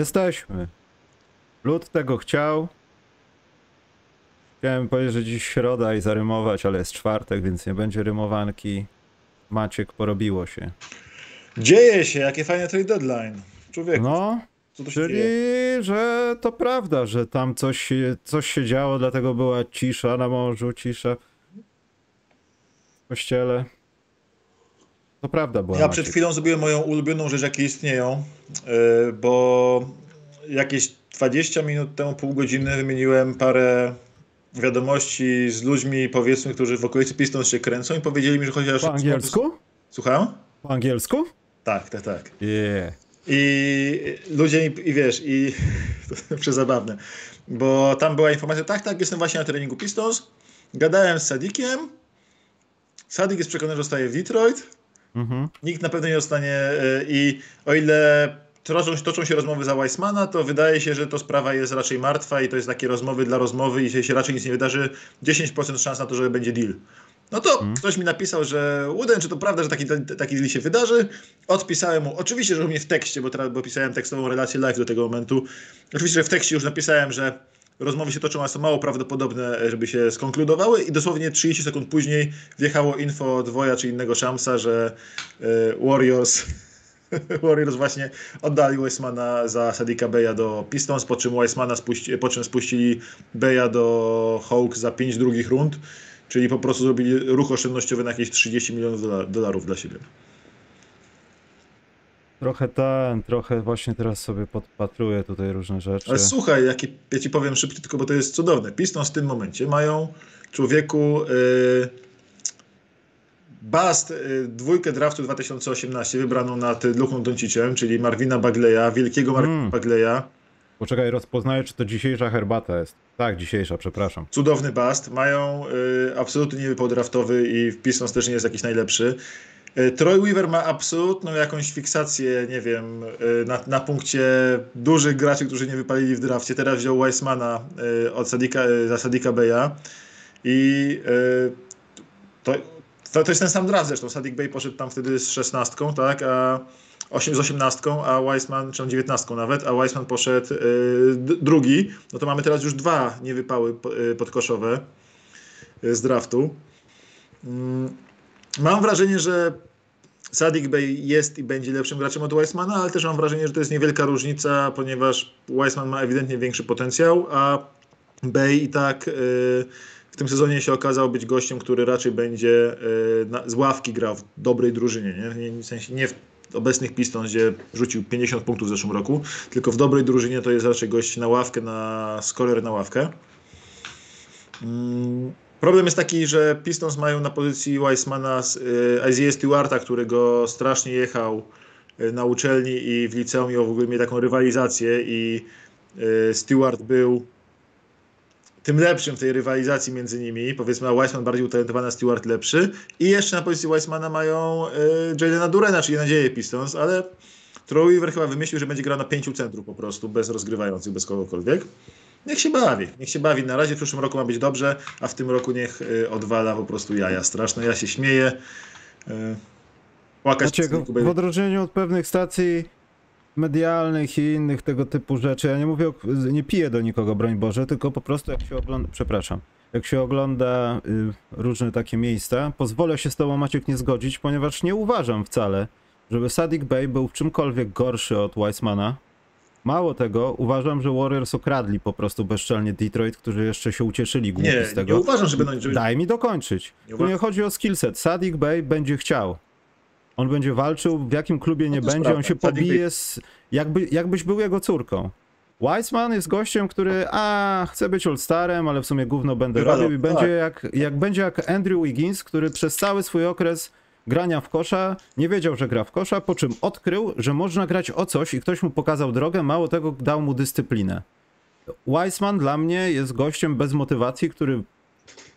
Jesteśmy. Lud tego chciał. Chciałem powiedzieć, że dziś środa i zarymować, ale jest czwartek, więc nie będzie rymowanki. Maciek, porobiło się. Dzieje się, jakie fajne trade deadline. Człowiek, No, czyli, dzieje? że to prawda, że tam coś, coś się działo, dlatego była cisza na morzu, cisza w kościele. To prawda była, Ja przed chwilą zrobiłem moją ulubioną rzecz, jakie istnieją, yy, bo jakieś 20 minut temu, pół godziny wymieniłem parę wiadomości z ludźmi, powiedzmy, którzy w okolicy Pistons się kręcą i powiedzieli mi, że chociaż... Po angielsku? Słucham? Po angielsku? Tak, tak, tak. Yeah. I ludzie, i, i wiesz, i to przezabawne, bo tam była informacja, tak, tak, jestem właśnie na treningu Pistons, gadałem z Sadikiem, Sadik jest przekonany, że zostaje w Detroit, Mhm. nikt na pewno nie zostanie y, i o ile toczą, toczą się rozmowy za Weissmana, to wydaje się, że to sprawa jest raczej martwa i to jest takie rozmowy dla rozmowy i się raczej nic nie wydarzy, 10% szans na to, że będzie deal. No to ktoś mi napisał, że Uden, czy to prawda, że taki, taki deal się wydarzy? Odpisałem mu, oczywiście, że u mnie w tekście, bo, teraz, bo pisałem tekstową relację live do tego momentu. Oczywiście, że w tekście już napisałem, że rozmowy się toczą, a są mało prawdopodobne, żeby się skonkludowały i dosłownie 30 sekund później wjechało info od Woja czy innego Shamsa, że e, Warriors Warriors właśnie oddali Weissmana za Sadika Beya do Pistons, po czym Weissmana spuści, po czym spuścili Beya do Hawks za 5 drugich rund, czyli po prostu zrobili ruch oszczędnościowy na jakieś 30 milionów dola- dolarów dla siebie. Trochę ten, trochę właśnie teraz sobie podpatruję tutaj różne rzeczy. Ale słuchaj, jaki, ja ci powiem szybko, tylko bo to jest cudowne. Pistons w tym momencie mają człowieku yy, Bast, yy, dwójkę draftu 2018 wybraną nad Luką Doncicem, czyli Marvina Bagleya, wielkiego Marvina Mm. Bagleya. Poczekaj, rozpoznaję, czy to dzisiejsza herbata jest. Tak, dzisiejsza, przepraszam. Cudowny bast. Mają y, absolutnie nie wypał draftowy i w Pistons też nie jest jakiś najlepszy. Y, Troy Weaver ma absolutną jakąś fiksację, nie wiem, y, na, na punkcie dużych graczy, którzy nie wypalili w drafcie. Teraz wziął Weissmana y, od Sadika, za Sadika Beya i to, to, to jest ten sam draft zresztą. Sadik Bey poszedł tam wtedy z 16, tak, a 8, z 18, a Weissman, czy tam 19 nawet, a Weissman poszedł drugi, no to mamy teraz już dwa niewypały po- podkoszowe z draftu. Mam wrażenie, że Sadik Bey jest i będzie lepszym graczem od Weissmana, ale też mam wrażenie, że to jest niewielka różnica, ponieważ Weissman ma ewidentnie większy potencjał, a Bey i tak y, w tym sezonie się okazał być gościem, który raczej będzie y, na, z ławki grał w dobrej drużynie. Nie? Nie, w sensie nie w obecnych Pistons, gdzie rzucił 50 punktów w zeszłym roku, tylko w dobrej drużynie to jest raczej gość na ławkę, na skorer na ławkę. Mm, Problem jest taki, że Pistons mają na pozycji Weissmana y, Isaiah Stewarta, który go strasznie jechał y, na uczelni i w liceum i w ogóle mieli taką rywalizację i y, Stewart był tym lepszym w tej rywalizacji między nimi. Powiedzmy, a Weissman bardziej utalentowany, a Stewart lepszy. I jeszcze na pozycji Weissmana mają y, Durena, czyli nadzieję Pistons, ale Troy Weaver chyba wymyślił, że będzie grał na pięciu centrów po prostu, bez rozgrywających, bez kogokolwiek. Niech się bawi, niech się bawi. Na razie w przyszłym roku ma być dobrze, a w tym roku niech y, odwala po prostu jaja straszne. Ja się śmieję. Y, płakać Maciek, w odróżnieniu od pewnych stacji medialnych i innych tego typu rzeczy, ja nie mówię, o, nie piję do nikogo, broń Boże, tylko po prostu jak się ogląda, przepraszam, jak się ogląda y, różne takie miejsca, pozwolę się z tobą Maciek nie zgodzić, ponieważ nie uważam wcale, żeby Sadik Bey był w czymkolwiek gorszy od Weissmana. Mało tego, uważam, że Warriors okradli po prostu bezczelnie Detroit, którzy jeszcze się ucieszyli głupi Nie, z tego. nie uważam, że będą... Żeby... Daj mi dokończyć. Nie Tu nie chodzi o skillset. Sadik Bey będzie chciał. On będzie walczył, w jakim klubie nie No jest będzie, on prawda. się Sadiq pobije, z, jakby, jakbyś był jego córką. Weissman jest gościem, który a, chce być All-Starem, ale w sumie gówno będę Wywalał, robił i będzie tak. jak, jak będzie jak Andrew Wiggins, który przez cały swój okres grania w kosza nie wiedział, że gra w kosza, po czym odkrył, że można grać o coś i ktoś mu pokazał drogę, mało tego dał mu dyscyplinę. Weissman dla mnie jest gościem bez motywacji, który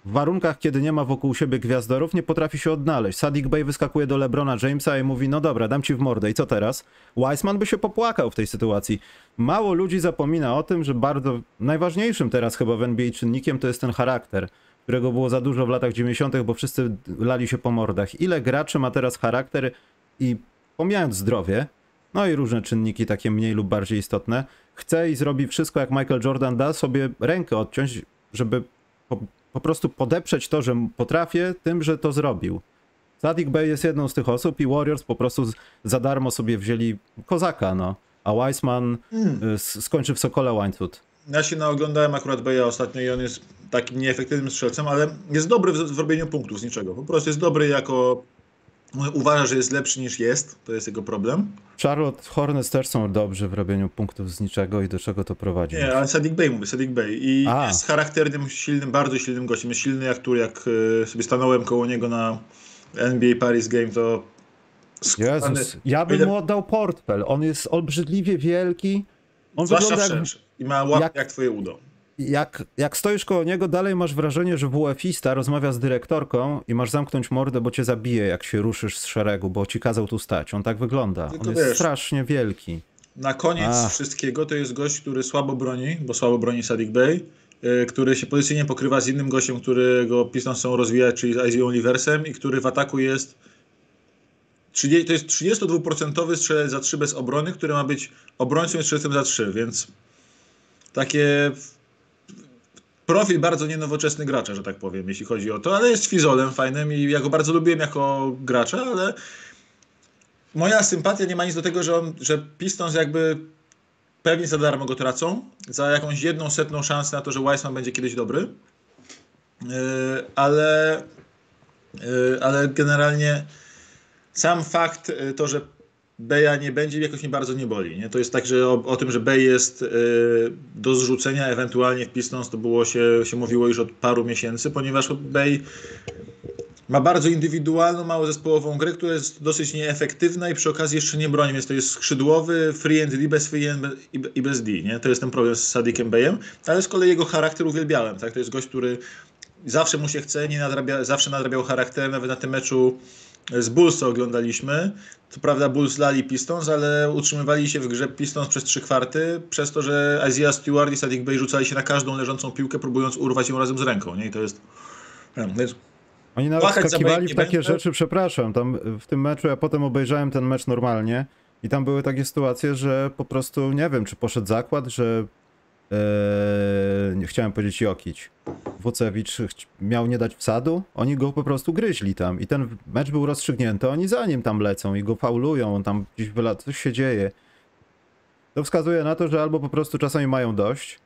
w warunkach, kiedy nie ma wokół siebie gwiazdorów, nie potrafi się odnaleźć. Sadik Bey wyskakuje do LeBrona Jamesa i mówi, no dobra, dam ci w mordę i co teraz? Weissman by się popłakał w tej sytuacji. Mało ludzi zapomina o tym, że bardzo najważniejszym teraz chyba w NBA czynnikiem to jest ten charakter, którego było za dużo w latach 90., bo wszyscy lali się po mordach. Ile graczy ma teraz charakter i pomijając zdrowie, no i różne czynniki takie mniej lub bardziej istotne, chce i zrobi wszystko jak Michael Jordan da sobie rękę odciąć, żeby po, po prostu podeprzeć to, że potrafię tym, że to zrobił. Sadik Bey jest jedną z tych osób i Warriors po prostu z, za darmo sobie wzięli kozaka, no. A Weissman y, s- skończy w Sokole Łańcut. Ja się naoglądałem akurat Beja ostatnio i on jest takim nieefektywnym strzelcem, ale jest dobry w, w robieniu punktów z niczego. Po prostu jest dobry jako... Uważa, że jest lepszy niż jest. To jest jego problem. Charlotte Hornets też są dobrzy w robieniu punktów z niczego i do czego to prowadzi. Nie, ale Sadik Bey mówię, Sadik Bey. I A. jest charakternym, silnym, bardzo silnym gościem. Jest silny jak tu, jak e, sobie stanąłem koło niego na NBA Paris Game, to... skubany- Jezus, ja bym mu oddał portfel. On jest obrzydliwie wielki. On Zwłaszcza wygląda jak. I ma łap jak- jak... twoje udo. Jak, jak stoisz koło niego, dalej masz wrażenie, że WF-ista rozmawia z dyrektorką i masz zamknąć mordę, bo cię zabije, jak się ruszysz z szeregu, bo ci kazał tu stać. On tak wygląda. Tylko On jest wiesz- strasznie wielki. Na koniec Ach. wszystkiego to jest gość, który słabo broni, bo słabo broni Sadik Bey, y, który się pozycyjnie pokrywa z innym gościem, którego Pistons chcą rozwijać, czyli z Isaiah Oliversem i który w ataku jest 30, to jest 32% strzelec za 3 bez obrony, który ma być obrońcą i strzelcem za 3, więc takie profil bardzo nienowoczesny gracza, że tak powiem, jeśli chodzi o to, ale jest fizolem fajnym i ja go bardzo lubiłem jako gracza, ale moja sympatia nie ma nic do tego, że, on, że Pistons jakby pewnie za darmo go tracą, za jakąś jedną setną szansę na to, że Weissman będzie kiedyś dobry, Yy, ale, yy, ale generalnie sam fakt yy, to, że Beja nie będzie, jakoś mnie bardzo nie boli. Nie? To jest tak, że o, o tym, że Bej jest yy, do zrzucenia ewentualnie w Pistons, to było się, się mówiło już od paru miesięcy, ponieważ Bej ma bardzo indywidualną, mało zespołową grę, która jest dosyć nieefektywna i przy okazji jeszcze nie broni, więc to jest skrzydłowy, free and D, bez free and i be- i bez D, nie? To jest ten problem z Sadikiem Beyem, ale z kolei jego charakter uwielbiałem, tak? To jest gość, który zawsze mu się chce, nie nadrabia, zawsze nadrabiał charakterem, nawet na tym meczu z Bulls, co oglądaliśmy. Co prawda Bulls lali Pistons, ale utrzymywali się w grze Pistons przez trzy kwarty, przez to, że Isaiah Stewart i Sadik Bey rzucali się na każdą leżącą piłkę, próbując urwać ją razem z ręką, nie? I to jest... Więc Oni nawet skakiwali w takie będę. rzeczy, przepraszam, tam w tym meczu, ja potem obejrzałem ten mecz normalnie i tam były takie sytuacje, że po prostu, nie wiem, czy poszedł zakład, że e, nie chciałem powiedzieć Jokić. Wucewicz miał nie dać wsadu, oni go po prostu gryźli tam i ten mecz był rozstrzygnięty, oni za nim tam lecą i go faulują, on tam gdzieś wyla, coś się dzieje. To wskazuje na to, że albo po prostu czasami mają dość,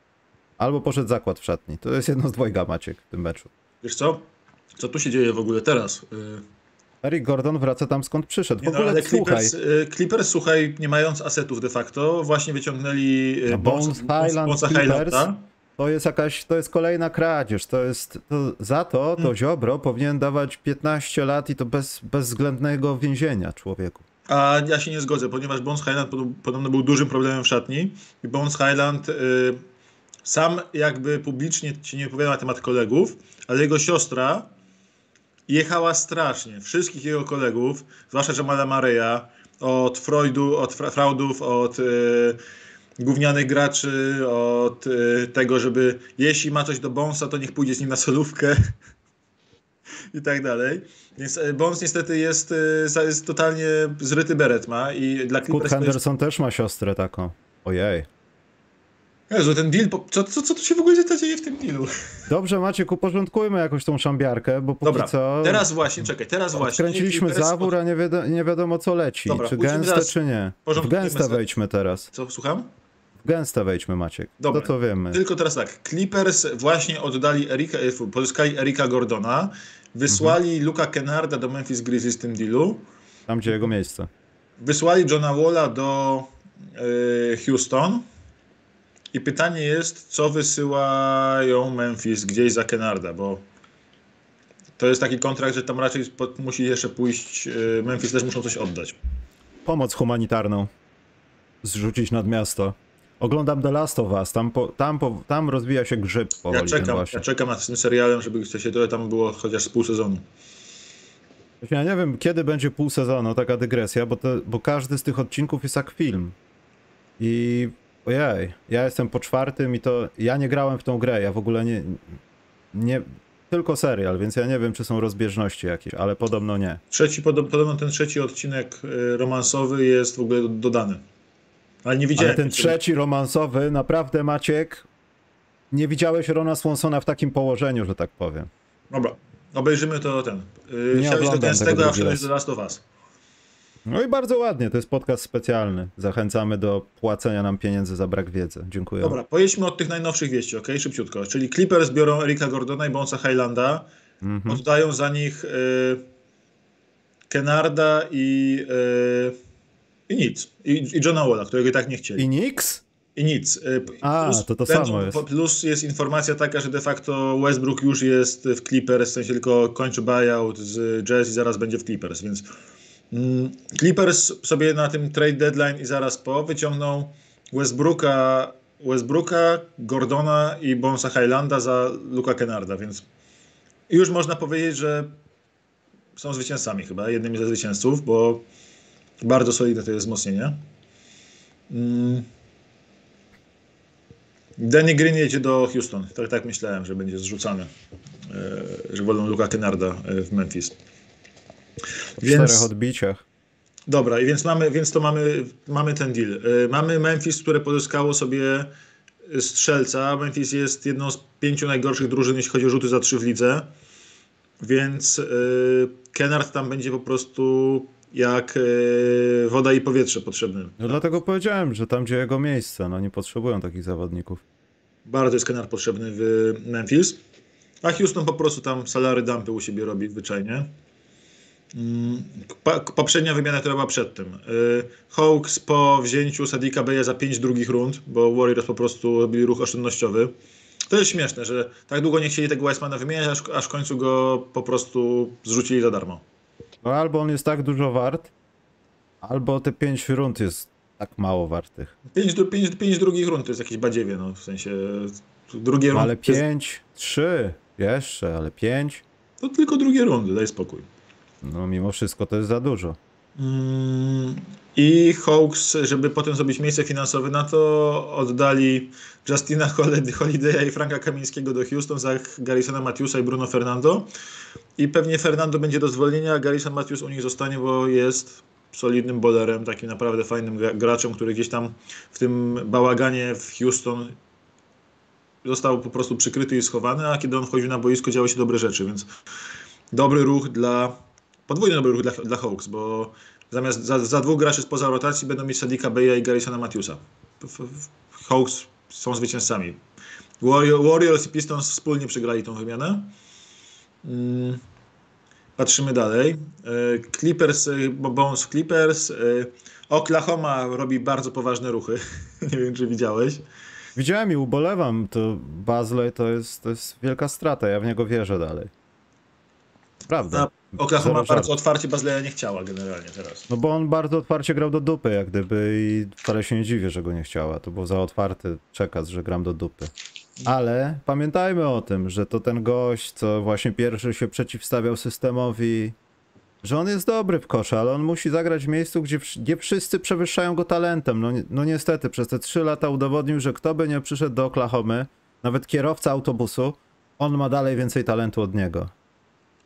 albo poszedł zakład w szatni. To jest jedno z dwojga, Maciek, w tym meczu. Wiesz co? Co tu się dzieje w ogóle teraz? Yy, Eric Gordon wraca tam skąd przyszedł. W Nie, no, ogóle ale słuchaj, Clippers, y, Clippers, słuchaj, nie mając asetów de facto, właśnie wyciągnęli No, Bones Highland Bonesa Clippers. To jest jakaś, to jest kolejna kradzież. To jest, to, za to Hmm. to Ziobro powinien dawać 15 lat i to bez bezwzględnego więzienia człowieku. A ja się nie zgodzę, ponieważ Bones Highland pod- podobno był dużym problemem w szatni i Bones Highland y, sam jakby publicznie ci nie opowiada na temat kolegów, ale jego siostra jechała strasznie. Wszystkich jego kolegów, zwłaszcza Jamala Mareya, od Freudu, od fra fraudów, od y, gównianych graczy, od y, tego, żeby jeśli ma coś do Bonesa, to niech pójdzie z nim na solówkę i tak dalej. Więc y, Bones niestety jest, jest totalnie zryty beret ma i dla Kurt to jest... Henderson też ma siostrę taką. Ojej. Jezu, ten deal, co, co, co tu się w ogóle dzieje w tym dealu? Dobrze Maciek, uporządkujmy jakoś tą szambiarkę, bo póki Dobra, co teraz właśnie, czekaj, teraz właśnie. kręciliśmy zawór, a nie, wiadomo, nie wiadomo co leci. Dobra, czy gęste, czy nie. W gęste wejdźmy teraz. Co, słucham? W gęste wejdźmy Maciek. Dobra. To to wiemy. Tylko teraz tak, Clippers właśnie oddali Erika, e, pozyskali Erika Gordona, wysłali Mhm. Luka Kennarda do Memphis Grizzlies w tym dealu, Tam gdzie jego miejsce. wysłali Johna Walla do e, Houston i pytanie jest, co wysyłają Memphis gdzieś za Kennarda, bo to jest taki kontrakt, że tam raczej musi jeszcze pójść, e, Memphis też muszą coś oddać. pomoc humanitarną zrzucić nad miasto. Oglądam The Last of Us, tam, po, tam, po, tam rozwija się grzyb powoli Ja czekam, ja czekam nad tym serialem, żeby się to tam było chociaż z pół sezonu. Ja nie wiem, kiedy będzie pół sezonu, taka dygresja, bo, to, bo każdy z tych odcinków jest jak film. I ojej, ja jestem po czwartym i to ja nie grałem w tą grę, ja w ogóle nie, nie tylko serial, więc ja nie wiem, czy są rozbieżności jakieś, ale podobno nie. Trzeci, podob- podobno ten trzeci odcinek y, romansowy jest w ogóle dodany. Ale nie widziałem. Ale ten trzeci romansowy, naprawdę Maciek, nie widziałeś Rona Swansona w takim położeniu, że tak powiem. Dobra, obejrzymy to ten. Yy, Nie Chciałeś do gęstego, tego a wszedłeś do Last of Us. No i bardzo ładnie, to jest podcast specjalny. Zachęcamy do płacenia nam pieniędzy za brak wiedzy. Dziękuję. Dobra, pojedźmy od tych najnowszych wieści, ok? Szybciutko. Czyli Clippers biorą Erika Gordona i Bonesa Highlanda. Mhm. Oddają za nich y, Kenarda i, y, i nic. I, I Johna Walla, którego i tak nie chcieli. I Nix? I nic. Y, A, to to będą- samo jest. Plus jest informacja taka, że de facto Westbrook już jest w Clippers, w sensie tylko kończy buyout z Jazz i zaraz będzie w Clippers, więc mm, Clippers sobie na tym trade deadline i zaraz po wyciągną Westbrooka, Westbrooka Gordona i Bonsa Highlanda za Luka Kennarda, więc już można powiedzieć, że są zwycięzcami chyba, jednymi ze zwycięzców, bo bardzo solidne to jest wzmocnienie. Mm. Danny Green jedzie do Houston. Tak, tak myślałem, że będzie zrzucany. E, że wolą Luka Kennarda e, w Memphis. W Więc- czterech odbiciach. Dobra, i więc mamy, więc to mamy, mamy ten deal. E, Mamy Memphis, które pozyskało sobie strzelca. Memphis jest jedną z pięciu najgorszych drużyn, jeśli chodzi o rzuty za trzy w lidze. Więc e, Kennard tam będzie po prostu jak e, woda i powietrze potrzebny. No dlatego powiedziałem, że tam gdzie jego miejsce, no nie potrzebują takich zawodników. Bardzo jest Kennard potrzebny w Memphis. A Houston po prostu tam salary dumpy u siebie robi zwyczajnie. Poprzednia wymiana, która była przedtem. Y, Hawks po wzięciu Sadika Beya za 5 drugich rund, bo Warriors po prostu robili ruch oszczędnościowy. To jest śmieszne, że tak długo nie chcieli tego Weissmana wymieniać, aż, aż w końcu go po prostu zrzucili za darmo. No albo on jest tak dużo wart, albo te pięć rund jest tak mało wartych. 5, pięć, pięć drugich rund to jest jakieś badziewie, no w sensie drugie No, rundy. ale pięć, trzy, jeszcze, ale pięć, To tylko drugie rundy, daj spokój. No mimo wszystko to jest za dużo. Mm, I Hawks, żeby potem zrobić miejsce finansowe na to, oddali Justina Hol- Holiday'a i Franka Kamińskiego do Houston za Garrisona Matthewsa i Bruno Fernando. I pewnie Fernando będzie do zwolnienia, a Garrison Matthews u nich zostanie, bo jest solidnym bolerem, takim naprawdę fajnym gra- graczem, który gdzieś tam w tym bałaganie w Houston został po prostu przykryty i schowany, a kiedy on wchodził na boisko, działy się dobre rzeczy, więc dobry ruch dla podwójny dobry ruch dla, dla Hawks, bo zamiast za, za dwóch graczy spoza rotacji będą mieć Sadika Beya i Garrisona Matthewsa. Hawks są zwycięzcami. Warrior, Warriors i Pistons wspólnie przegrali tą wymianę. Mm, Patrzymy dalej. E, Clippers, e, bo Bones Clippers. e, Oklahoma robi bardzo poważne ruchy. Nie wiem, czy widziałeś. Widziałem i ubolewam, to Bazley to jest, to jest wielka strata, ja w niego wierzę dalej. Prawda. A Oklahoma bardzo żartu. otwarcie Bazleya nie chciała generalnie teraz. No bo on bardzo otwarcie grał do dupy, jak gdyby i wcale się nie dziwię, że go nie chciała. To był za otwarty przekaz, że gram do dupy. Ale pamiętajmy o tym, że to ten gość, co właśnie pierwszy się przeciwstawiał systemowi, że on jest dobry w kosze, ale on musi zagrać w miejscu, gdzie, gdzie wszyscy przewyższają go talentem. No, no niestety, przez te trzy lata udowodnił, że kto by nie przyszedł do Oklahomy, nawet kierowca autobusu, on ma dalej więcej talentu od niego.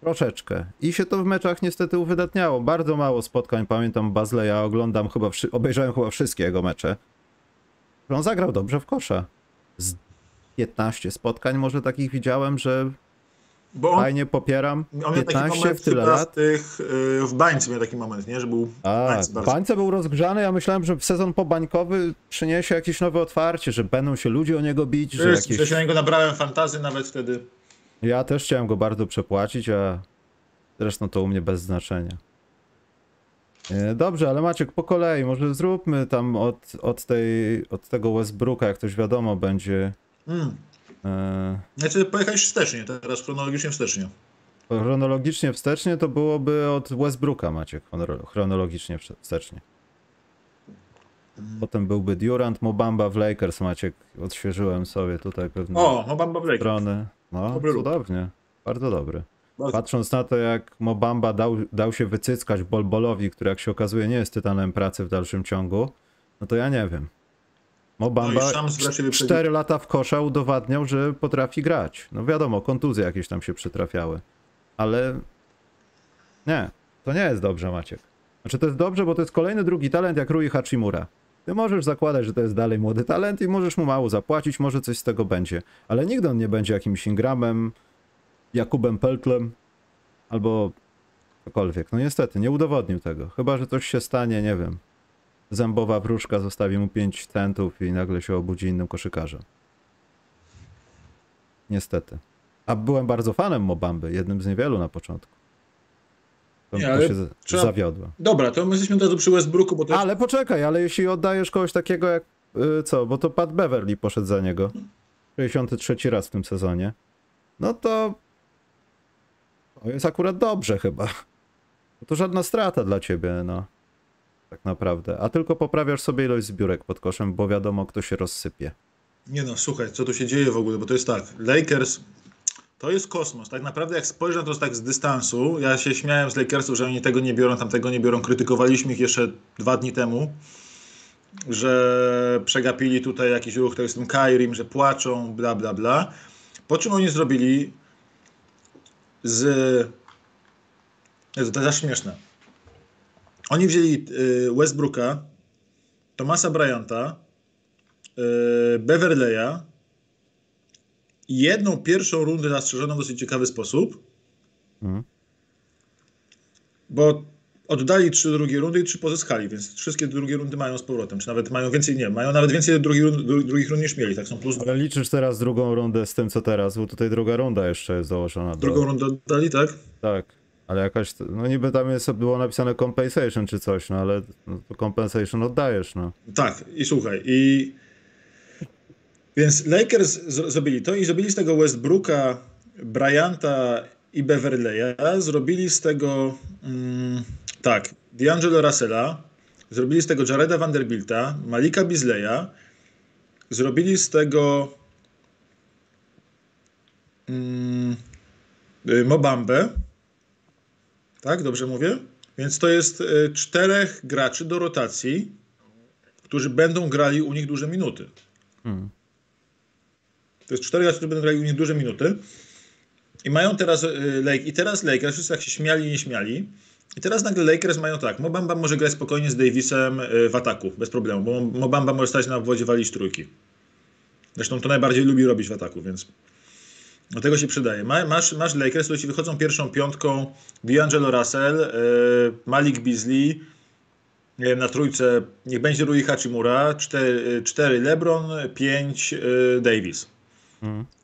Troszeczkę. I się to w meczach niestety uwydatniało. Bardzo mało spotkań, pamiętam Bazleya, oglądam chyba, obejrzałem chyba wszystkie jego mecze. On zagrał dobrze w kosza. Z 15 spotkań może takich widziałem, że Bo fajnie popieram. on miał taki 15 moment w tyle lat. w tych, y, w bańce miał taki moment, nie? Że był A, bańce bardzo. bańce był rozgrzany, ja myślałem, że sezon pobańkowy przyniesie jakieś nowe otwarcie, że będą się ludzie o niego bić, że Wiesz, jakieś... że na niego nabrałem fantazy nawet wtedy. Ja też chciałem go bardzo przepłacić, a zresztą to u mnie bez znaczenia. E, Dobrze, ale Maciek, po kolei, może zróbmy tam od, od, tej, od tego Westbrooka, jak ktoś wiadomo będzie. Mm. E, Znaczy pojechałeś wstecznie, teraz chronologicznie wstecznie. chronologicznie wstecznie to byłoby od Westbrooka, Maciek, chronolo- chronologicznie wste- wstecznie. Potem byłby Durant, Mobamba w Lakers, Maciek, odświeżyłem sobie tutaj pewne O, Mobamba Blake. strony. No, Dobry ruch. cudownie, bardzo dobry. Bardzo. Patrząc na to, jak Mobamba dał, dał się wycyckać Bolbolowi, który jak się okazuje nie jest tytanem pracy w dalszym ciągu, no to ja nie wiem. No Mobamba wyprzedził. 4 lata w kosza udowadniał, że potrafi grać. No wiadomo, kontuzje jakieś tam się przytrafiały. Ale nie, to nie jest dobrze, Maciek. Znaczy to jest dobrze, bo to jest kolejny drugi talent jak Rui Hachimura. Ty możesz zakładać, że to jest dalej młody talent i możesz mu mało zapłacić, może coś z tego będzie. Ale nigdy on nie będzie jakimś Ingramem, Jakubem Peltlem albo cokolwiek. No niestety, nie udowodnił tego. Chyba, że coś się stanie, nie wiem. Zębowa wróżka zostawi mu 5 centów i nagle się obudzi innym koszykarzem. Niestety. A byłem bardzo fanem Mobamby, jednym z niewielu na początku. Nie, to ale się trzeba-. Dobra, to my jesteśmy od razu przy Westbrooku, bo to. Ale poczekaj, ale jeśli oddajesz kogoś takiego jak. y, co? Bo to Pat Beverly poszedł za niego. 63 raz w tym sezonie. No to. To jest akurat dobrze chyba. No To żadna strata dla ciebie, no. Tak naprawdę. A tylko poprawiasz sobie ilość zbiórek pod koszem, bo wiadomo, kto się rozsypie. Nie no, słuchaj, co tu się dzieje w ogóle, bo to jest tak, Lakers to jest kosmos. Tak naprawdę jak spojrzę na to tak z dystansu, ja się śmiałem z Lakersów, że oni tego nie biorą, tamtego nie biorą, krytykowaliśmy ich jeszcze dwa dni temu, że przegapili tutaj jakiś ruch, to jest tym Kairim, że płaczą, bla bla bla. Po czym oni zrobili z... Jezu, to jest śmieszne. Oni wzięli y, Westbrooka, Thomasa Bryanta, y, Beverleya jedną pierwszą rundę zastrzeżoną w dosyć ciekawy sposób, Mhm. bo oddali trzy drugie rundy i trzy pozyskali, więc wszystkie drugie rundy mają z powrotem, czy nawet mają więcej, nie, mają nawet więcej drugich rund, dru- drugich rund niż mieli, tak są plus Ale liczysz teraz drugą rundę z tym, co teraz, bo tutaj druga runda jeszcze jest dołożona. Do... drugą rundę oddali, tak? Tak, ale jakaś, no niby tam jest, było napisane compensation czy coś, no ale no, to compensation oddajesz, no. Tak, i słuchaj, i więc Lakers zrobili to i zrobili z tego Westbrooka, Bryanta i Beverleya, zrobili z tego mm, tak, D'Angelo Russella, zrobili z tego Jareda Vanderbilta, Malika Beasleya, zrobili z tego mm, y, tak, dobrze mówię? Więc to jest y, czterech graczy do rotacji, którzy będą grali u nich duże minuty. Hmm. To jest cztery gracze, którzy będą grali u nich duże minuty. I mają teraz y, Lake, i teraz Lakers, wszyscy tak się śmiali i nie śmiali. I teraz nagle Lakers mają tak, Mobamba może grać spokojnie z Davisem y, w ataku, bez problemu, bo Mobamba może stać na obwodzie walić trójki. Zresztą to najbardziej lubi robić w ataku, więc do tego się przydaje. Ma, masz, masz Lakers, którzy wychodzą pierwszą piątką D'Angelo Russell, y, Malik Beasley, na trójce niech będzie Rui Hachimura, 4, 4 LeBron, 5 Davis.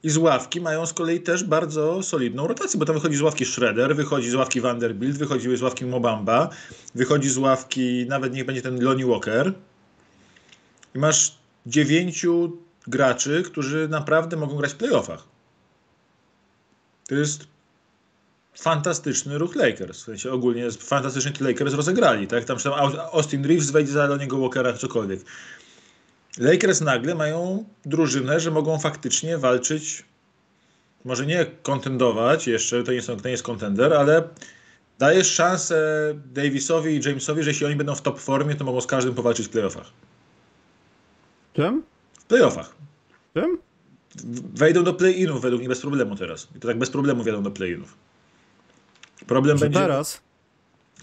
I z ławki mają z kolei też bardzo solidną rotację, bo tam wychodzi z ławki Schroeder, wychodzi z ławki Vanderbilt, wychodzi z ławki Mobamba, wychodzi z ławki nawet niech będzie ten Lonnie Walker. I masz dziewięciu graczy, którzy naprawdę mogą grać w playoffach. To jest fantastyczny ruch Lakers. W sensie ogólnie te Lakers rozegrali. Tak? Tam, tam Austin Reeves wejdzie za Lonniego Walkera, cokolwiek. Lakers nagle mają drużynę, że mogą faktycznie walczyć, może nie kontendować jeszcze, to nie, są, to nie jest kontender, ale dajesz szansę Davisowi i Jamesowi, że jeśli oni będą w top formie, to mogą z każdym powalczyć w playoffach. Czym? W playoffach. Czym? Wejdą do play-inów według mnie bez problemu teraz. I to tak bez problemu wjadą do play-inów. Problem będzie... teraz?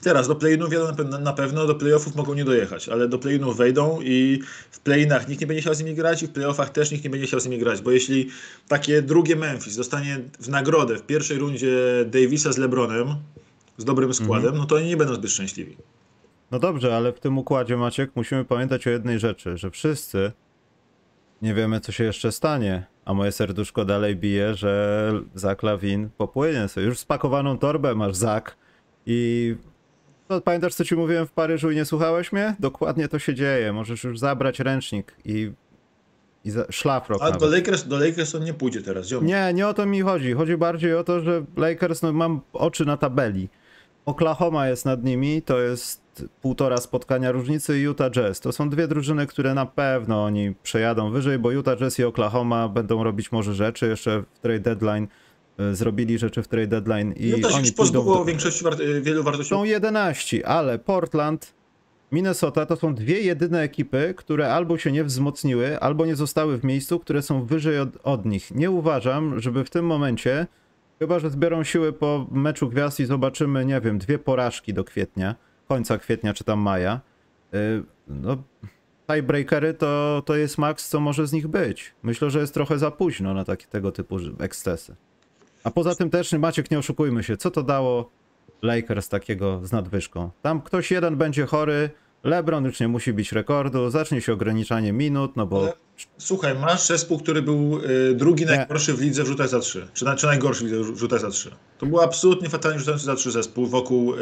Teraz do play-inów na pe- na pewno, do playoffów mogą nie dojechać, ale do play-inów wejdą i w play-inach nikt nie będzie chciał z nimi grać i w playoffach też nikt nie będzie chciał z nimi grać, bo jeśli takie drugie Memphis dostanie w nagrodę w pierwszej rundzie Davisa z LeBronem, z dobrym składem, no to oni nie będą zbyt szczęśliwi. No dobrze, ale w tym układzie, Maciek, musimy pamiętać o jednej rzeczy, że wszyscy nie wiemy, co się jeszcze stanie, a moje serduszko dalej bije, że Zach Lawin popłynie sobie. Już spakowaną torbę masz, Zach, i no, pamiętasz, co ci mówiłem w Paryżu i nie słuchałeś mnie? Dokładnie to się dzieje. Możesz już zabrać ręcznik i, i za, szlafrok A nawet. do Lakers, do Lakers on nie pójdzie teraz, ziomek. Nie, nie o to mi chodzi. Chodzi bardziej o to, że Lakers, no mam oczy na tabeli. Oklahoma jest nad nimi, to jest półtora spotkania różnicy i Utah Jazz. To są dwie drużyny, które na pewno oni przejadą wyżej, bo Utah Jazz i Oklahoma będą robić może rzeczy. Jeszcze w trade deadline zrobili rzeczy w trade deadline i No to się oni pozbyło większości wart- wielu wartości. Są 11, ale Portland Minnesota to są dwie jedyne ekipy, które albo się nie wzmocniły, albo nie zostały w miejscu, które są wyżej od, od nich. Nie uważam, żeby w tym momencie, chyba że zbiorą siły po meczu gwiazd i zobaczymy, nie wiem, dwie porażki do kwietnia, końca kwietnia czy tam maja. y, No, tiebreakery to, to jest maks, co może z nich być. Myślę, że jest trochę za późno na takie tego typu ekscesy. A poza tym też, Maciek, nie oszukujmy się, co to dało Lakers takiego z nadwyżką? Tam ktoś jeden będzie chory, LeBron już nie musi bić rekordu, zacznie się ograniczanie minut, no bo... Ale- Słuchaj, masz zespół, który był y, drugi Nie. najgorszy w lidze w rzutach za trzy. Czy, na- czy najgorszy w lidze w rzutach za trzy. To był absolutnie fatalnie rzucający za trzy zespół wokół y,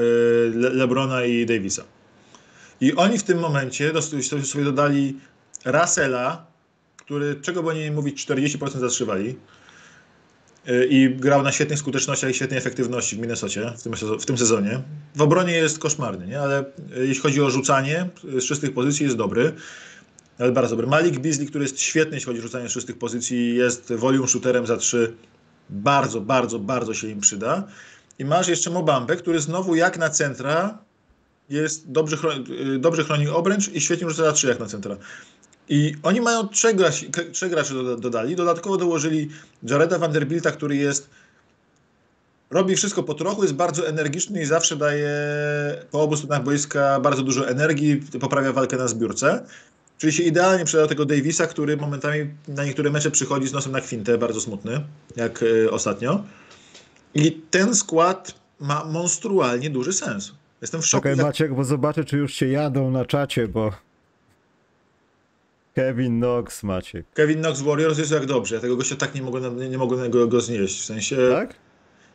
Le Lebrona i Davisa. I oni w tym momencie sobie dodali Russella, który, czego by o nim mówić, 40% zatrzymali. Y, I grał na świetnych skutecznościach i świetnej efektywności w Minnesocie w tym, w tym sezonie. W obronie jest koszmarny, nie? ale y, jeśli chodzi o rzucanie y, z czystych pozycji, jest dobry. Ale bardzo dobry. Malik Beasley, który jest świetny, jeśli chodzi o rzucanie z czystych pozycji, jest volume shooterem za trzy. Bardzo, bardzo, bardzo się im przyda. I masz jeszcze Mobambę, który znowu jak na centra jest dobrze, chro- y, dobrze chroni obręcz i świetnie rzuca za trzy jak na centra. I oni mają trzech, graci, k- trzech graczy doda- dodali. Dodatkowo dołożyli Jareda Vanderbilta, który jest robi wszystko po trochu, jest bardzo energiczny i zawsze daje po obu stronach boiska bardzo dużo energii, poprawia walkę na zbiórce. Czyli się idealnie przyda tego Davisa, który momentami na niektóre mecze przychodzi z nosem na kwintę, bardzo smutny, jak y, ostatnio. I ten skład ma monstrualnie duży sens. Jestem w szoku. Czekaj Maciek, bo zobaczę, czy już się jadą na czacie, bo... Kevin Knox, Maciek. Kevin Knox Warriors jest jak dobrze. Ja tego gościa tak nie mogę, nie, nie mogę na niego go znieść. W sensie Tak?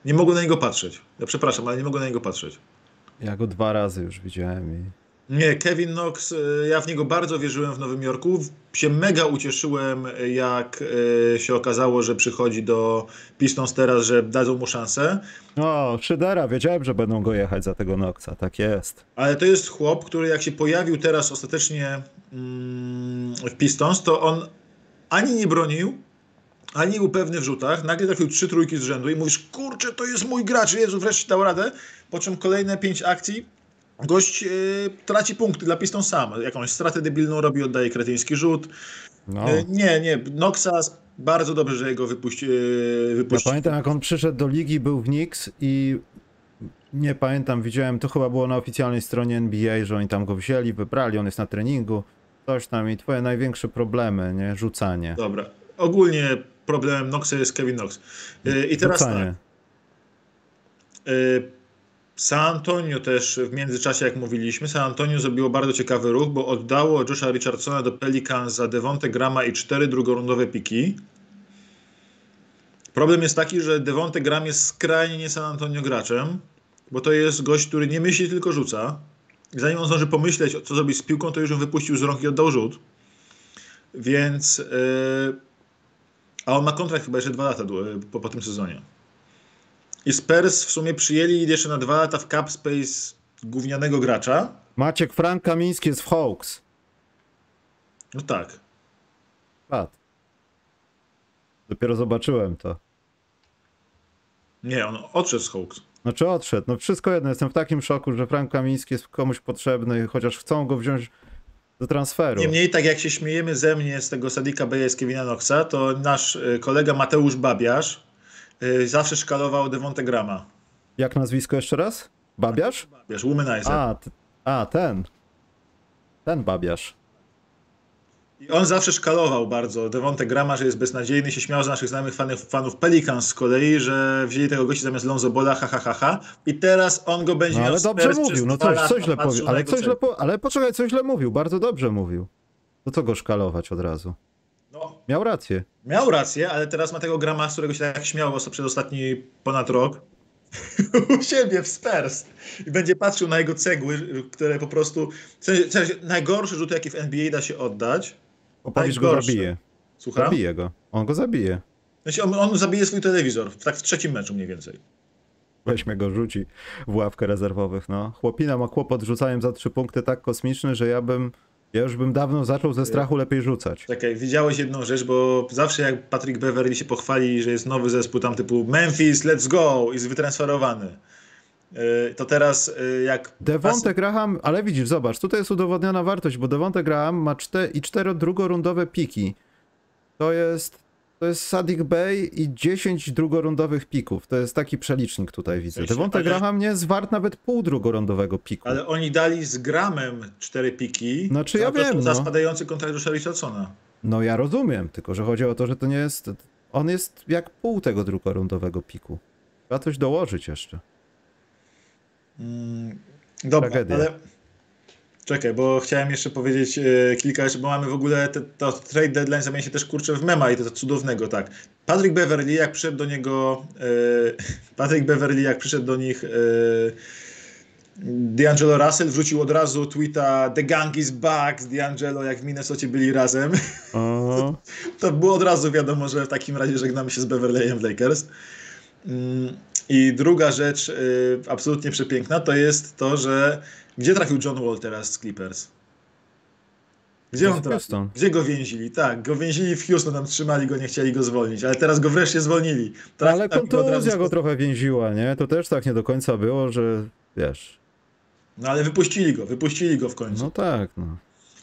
nie mogę na niego patrzeć. Ja przepraszam, ale nie mogę na niego patrzeć. Ja go dwa razy już widziałem i... Nie, Kevin Knox, y, ja w niego bardzo wierzyłem w Nowym Jorku. Się mega ucieszyłem, y, jak y, się okazało, że przychodzi do Pistons teraz, że dadzą mu szansę. O, Szydera, wiedziałem, że będą go jechać za tego Knoxa, tak jest. Ale to jest chłop, który jak się pojawił teraz ostatecznie mm, w Pistons, to on ani nie bronił, ani nie był pewny w rzutach. Nagle trafił trzy trójki z rzędu i mówisz, kurczę, to jest mój gracz, Jezu, wreszcie dał radę. Po czym kolejne pięć akcji gość yy, traci punkty dla Pistons sam. Jakąś stratę debilną robi, oddaje kretyński rzut. No. Yy, nie, nie, Noxas bardzo dobrze, że jego wypuści, yy, Ja wypuścił. pamiętam, jak on przyszedł do ligi, był w Knicks i nie pamiętam, widziałem, to chyba było na oficjalnej stronie NBA, że oni tam go wzięli, wybrali, on jest na treningu, coś tam i twoje największe problemy, nie? Rzucanie. Dobra. Ogólnie problemem Noxa jest Kevin Knox. I teraz tak. Rzucanie. Y, San Antonio też w międzyczasie, jak mówiliśmy, San Antonio zrobiło bardzo ciekawy ruch, bo oddało Josha Richardsona do Pelicans za Devonte Grama i cztery drugorundowe piki. Problem jest taki, że Devonte Gram jest skrajnie nie San Antonio graczem, bo to jest gość, który nie myśli, tylko rzuca. I zanim on zdąży pomyśleć, co zrobić z piłką, to już ją wypuścił z rąk i oddał rzut. Więc... y, a on ma kontrakt chyba jeszcze dwa lata po, po tym sezonie. I Spurs w sumie przyjęli jeszcze na dwa lata w cap space gównianego gracza. Maciek Frank Kamiński jest w Hawks. No tak. Pat. Dopiero zobaczyłem to. Nie, on odszedł z Hawks. Znaczy odszedł, no wszystko jedno, jestem w takim szoku, że Frank Kamiński jest komuś potrzebny, chociaż chcą go wziąć do transferu. Niemniej, tak jak się śmiejemy ze mnie z tego Sadika Beja z Kevina Knoxa, to nasz y, kolega Mateusz Babiarz zawsze szkalował Devonte Grama. Jak nazwisko jeszcze raz? Babiarz? Babiarz, womanizer. A, a ten. Ten babiarz. I on zawsze szkalował bardzo Devonte Grama, że jest beznadziejny, się śmiał z naszych znajomych fanów, fanów Pelicans z kolei, że wzięli tego gościa zamiast Lonzo Bola, ha, ha, ha, ha. I teraz on go będzie No, miał ale dobrze mówił, no coś, coś źle na ale coś źle, po, ale poczekaj, coś źle mówił, bardzo dobrze mówił. To co go szkalować od razu? No, Miał rację. Miał rację, ale teraz ma tego grama, z którego się tak śmiał os- przez ostatni ponad rok. U siebie w Spurs. I będzie patrzył na jego cegły, które po prostu. w sensie- najgorsze rzuty, jakie w NBA da się oddać. Opowiedz go zabije. Słucham? Zabije go. On go zabije. Sensie on, on zabije swój telewizor. Tak w trzecim meczu mniej więcej. Weźmie go, rzuci w ławkę rezerwowych, no. Chłopina ma kłopot rzucaniem za trzy punkty tak kosmiczny, że ja bym, ja już bym dawno zaczął ze strachu lepiej rzucać. Czekaj, widziałeś jedną rzecz, bo zawsze jak Patrick Beverly się pochwali, że jest nowy zespół tam typu Memphis, let's go, i jest wytransferowany. y, to teraz y, jak... Devonte Graham, ale widzisz, zobacz, tutaj jest udowodniona wartość, bo Devonte Graham ma 4 i 4 drugorundowe piki. To jest, to jest Sadik Bey i 10 drugorundowych pików. To jest taki przelicznik tutaj widzę. Ale- Graham nie jest wart nawet pół drugorundowego piku. Ale oni dali z Gramem cztery piki. Znaczy, ja za to, wiem, Za no. spadający kontrakt Josha Richardsona. No ja rozumiem, tylko że chodzi o to, że to nie jest. On jest jak pół tego drugorundowego piku. Trzeba coś dołożyć jeszcze. Dobra, Tragedia. ale... Czekaj, bo chciałem jeszcze powiedzieć e, kilka rzeczy, bo mamy w ogóle te, to trade deadline zamienia się też kurczę w mema i to, to cudownego, tak. Patrick Beverly, jak przyszedł do niego, e, Patrick Beverly, jak przyszedł do nich e, D'Angelo Russell, wrzucił od razu tweeta The gang is back z D'Angelo, jak w Minnesocie byli razem. O, To było od razu wiadomo, że w takim razie żegnamy się z Beverleyem w Lakers. Mm, I druga rzecz absolutnie przepiękna to jest to, że gdzie trafił John Wall teraz z Clippers? Gdzie W on trafił? Gdzie go więzili? Tak, go więzili w Houston, tam trzymali go, nie chcieli go zwolnić, ale teraz go wreszcie zwolnili. Trafił ale kontuzja go spo- trochę więziła, nie? To też tak nie do końca było, że wiesz. No ale wypuścili go, wypuścili go w końcu. No tak, no.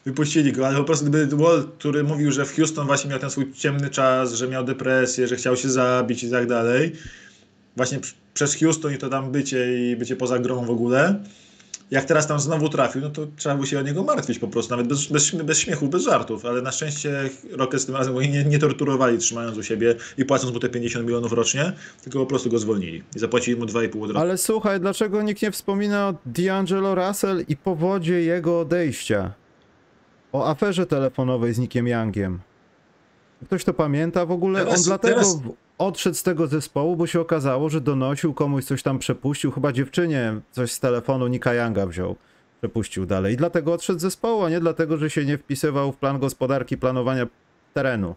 Wypuścili go, ale po prostu gdyby Wall, który mówił, że w Houston właśnie miał ten swój ciemny czas, że miał depresję, że chciał się zabić i tak dalej, właśnie przez Houston i to tam bycie i bycie poza grą w ogóle, jak teraz tam znowu trafił, no to trzeba by się o niego martwić po prostu, nawet bez, bez, bez śmiechu, bez żartów, ale na szczęście Rockets tym razem nie, nie torturowali trzymając u siebie i płacąc mu te 50 milionów rocznie, tylko po prostu go zwolnili i zapłacili mu 2,5 od roku. Ale słuchaj, dlaczego nikt nie wspomina o D'Angelo Russell i powodzie jego odejścia? O aferze telefonowej z Nickiem Youngiem. Ktoś to pamięta w ogóle? Teraz- On dlatego teraz- odszedł z tego zespołu, bo się okazało, że donosił komuś coś tam przepuścił, chyba dziewczynie coś z telefonu Nicka Younga wziął, przepuścił dalej. I dlatego odszedł z zespołu, a nie dlatego, że się nie wpisywał w plan gospodarki, planowania terenu.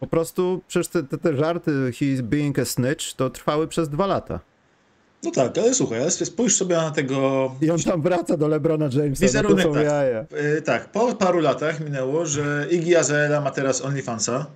Po prostu przecież te, te, te żarty he's being a snitch to trwały przez dwa lata. No tak, ale słuchaj, ale spójrz sobie na tego I on tam wraca do LeBrona Jamesa, no to Wizerunek, są tak. jaja. Yy, tak, po paru latach minęło, że Iggy Azalea ma teraz OnlyFansa.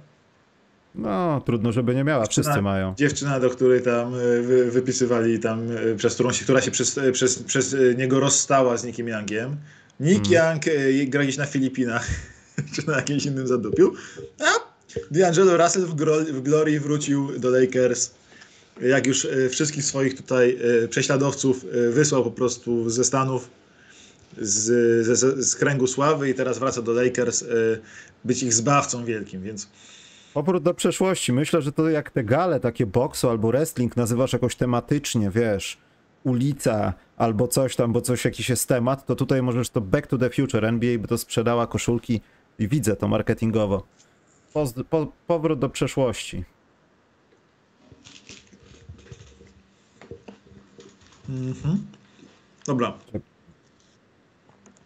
No, trudno, żeby nie miała, wszyscy Dziewczyna- mają. Dziewczyna, do której tam wy, wypisywali tam, y, przez którą się, która się przez, y, przez, przez niego rozstała z Nickiem Youngiem. Nick Young y, gra gdzieś na Filipinach, czy na jakimś innym zadupiu. A D'Angelo Russell w, w Glory wrócił do Lakers. Jak już wszystkich swoich tutaj prześladowców wysłał po prostu ze Stanów, z, z, z kręgu sławy i teraz wraca do Lakers być ich zbawcą wielkim, więc Powrót do przeszłości. Myślę, że to jak te gale, takie boksu albo wrestling nazywasz jakoś tematycznie, wiesz, ulica albo coś tam, bo coś jakiś jest temat, to tutaj możesz to Back to the Future, NBA by to sprzedała koszulki i widzę to marketingowo. Poz- po, powrót do przeszłości. Dobra.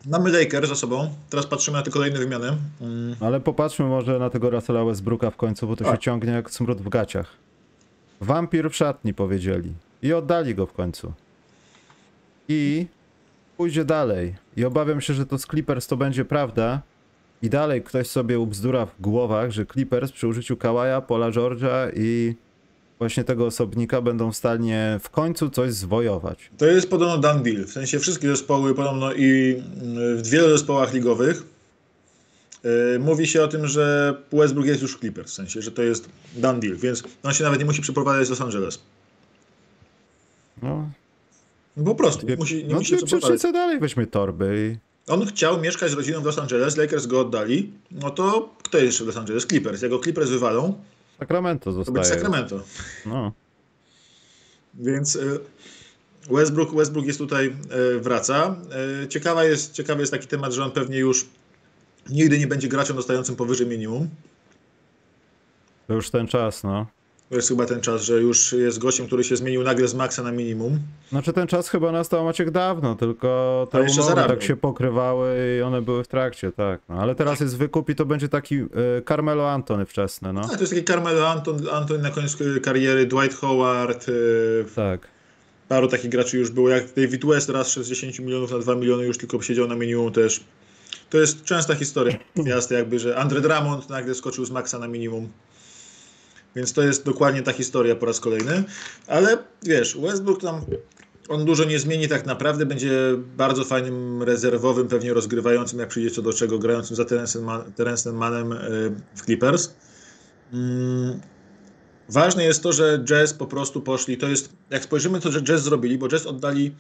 Mamy Lakers za sobą. Teraz patrzymy na te kolejne wymiany. Mm, Ale popatrzmy może na tego Russella Westbrooka w końcu, bo to się Tak. ciągnie jak smród w gaciach. Wampir w szatni powiedzieli. I oddali go w końcu. I pójdzie dalej. I obawiam się, że to z Clippers to będzie prawda. I dalej ktoś sobie ubzdura w głowach, że Clippers przy użyciu Kawaja, Paula George'a i właśnie tego osobnika będą w stanie w końcu coś zwojować. To jest podobno done deal. W sensie wszystkie zespoły, podobno i mm, w wielu zespołach ligowych yy, mówi się o tym, że Westbrook jest już w Clippers. W sensie, że to jest done deal. Więc on się nawet nie musi przeprowadzać z Los Angeles. No, Po prostu. Musi, nie no musi co dalej weźmy torby i On chciał mieszkać z rodziną w Los Angeles, Lakers go oddali. No to kto jest jeszcze w Los Angeles? Clippers. Jak go Clippers wywalą, Sacramento to zostaje. Sacramento. No. Więc y, Westbrook, Westbrook jest tutaj, y, wraca. Y, Ciekawa jest, ciekawy jest taki temat, że on pewnie już nigdy nie będzie graczem dostającym powyżej minimum. To już ten czas, no. To jest chyba ten czas, że już jest gościem, który się zmienił nagle z maksa na minimum. Znaczy ten czas chyba nastał Maciek dawno, tylko te umowy zarabiał. tak się pokrywały i one były w trakcie, tak. No, ale teraz jest wykup i to będzie taki y, Carmelo Antony wczesny, no. A, to jest taki Carmelo Anton, Anton na koniec y, kariery, Dwight Howard, y, Tak. paru takich graczy już było, jak David West raz 60 milionów na 2 miliony już tylko siedział na minimum też. To jest częsta historia. Jasne, jakby, że Andre Drummond nagle skoczył z maksa na minimum. Więc to jest dokładnie ta historia po raz kolejny. Ale wiesz, Westbrook tam on dużo nie zmieni tak naprawdę, będzie bardzo fajnym rezerwowym, pewnie rozgrywającym, jak przyjdzie co do czego, grającym za Terencem Manem w Clippers. Mm, ważne jest to, że Jazz po prostu poszli, to jest, jak spojrzymy to, że Jazz zrobili, bo Jazz oddali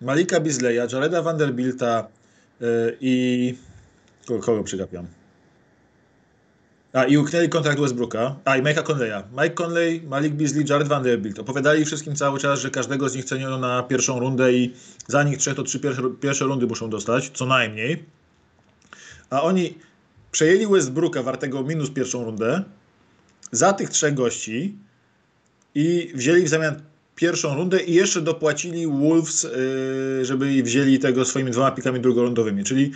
Malika Bizleya, Jareda Vanderbilta i kogo, kogo przygapiam? A, i uknęli kontrakt Westbrooka. A, i Mike'a Conleya. Mike Conley, Malik Beasley, Jared Vanderbilt. Opowiadali wszystkim cały czas, że każdego z nich ceniono na pierwszą rundę i za nich trzech to trzy pierwsze, pierwsze rundy muszą dostać, co najmniej. A oni przejęli Westbrooka wartego minus pierwszą rundę za tych trzech gości i wzięli w zamian pierwszą rundę i jeszcze dopłacili Wolves, yy, żeby wzięli tego swoimi dwoma pikami drugorundowymi. Czyli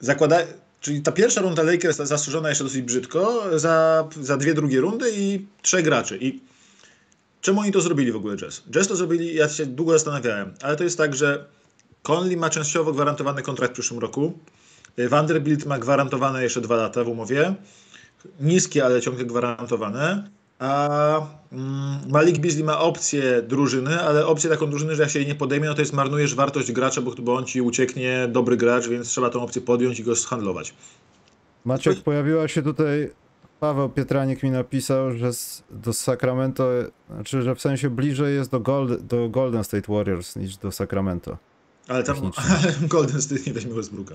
zakłada, Czyli ta pierwsza runda Lakers zasłużona jeszcze dosyć brzydko za, za dwie drugie rundy i trzech graczy. I czemu oni to zrobili w ogóle Jazz? Jazz to zrobili, ja się długo zastanawiałem, ale to jest tak, że Conley ma częściowo gwarantowany kontrakt w przyszłym roku. Vanderbilt ma gwarantowane jeszcze dwa lata w umowie. Niskie, ale ciągle gwarantowane a mm, Malik Beasley ma opcję drużyny, ale opcję taką drużyny, że jak się jej nie podejmie, no to jest marnujesz wartość gracza, bo, bo on ci ucieknie, dobry gracz, więc trzeba tą opcję podjąć i go zhandlować. Maciek, pojawiła się tutaj, Paweł Pietranik mi napisał, że do Sacramento, znaczy, że w sensie bliżej jest do, Gold, do Golden State Warriors niż do Sacramento. Ale tam Golden State nie weźmie Westbrooka.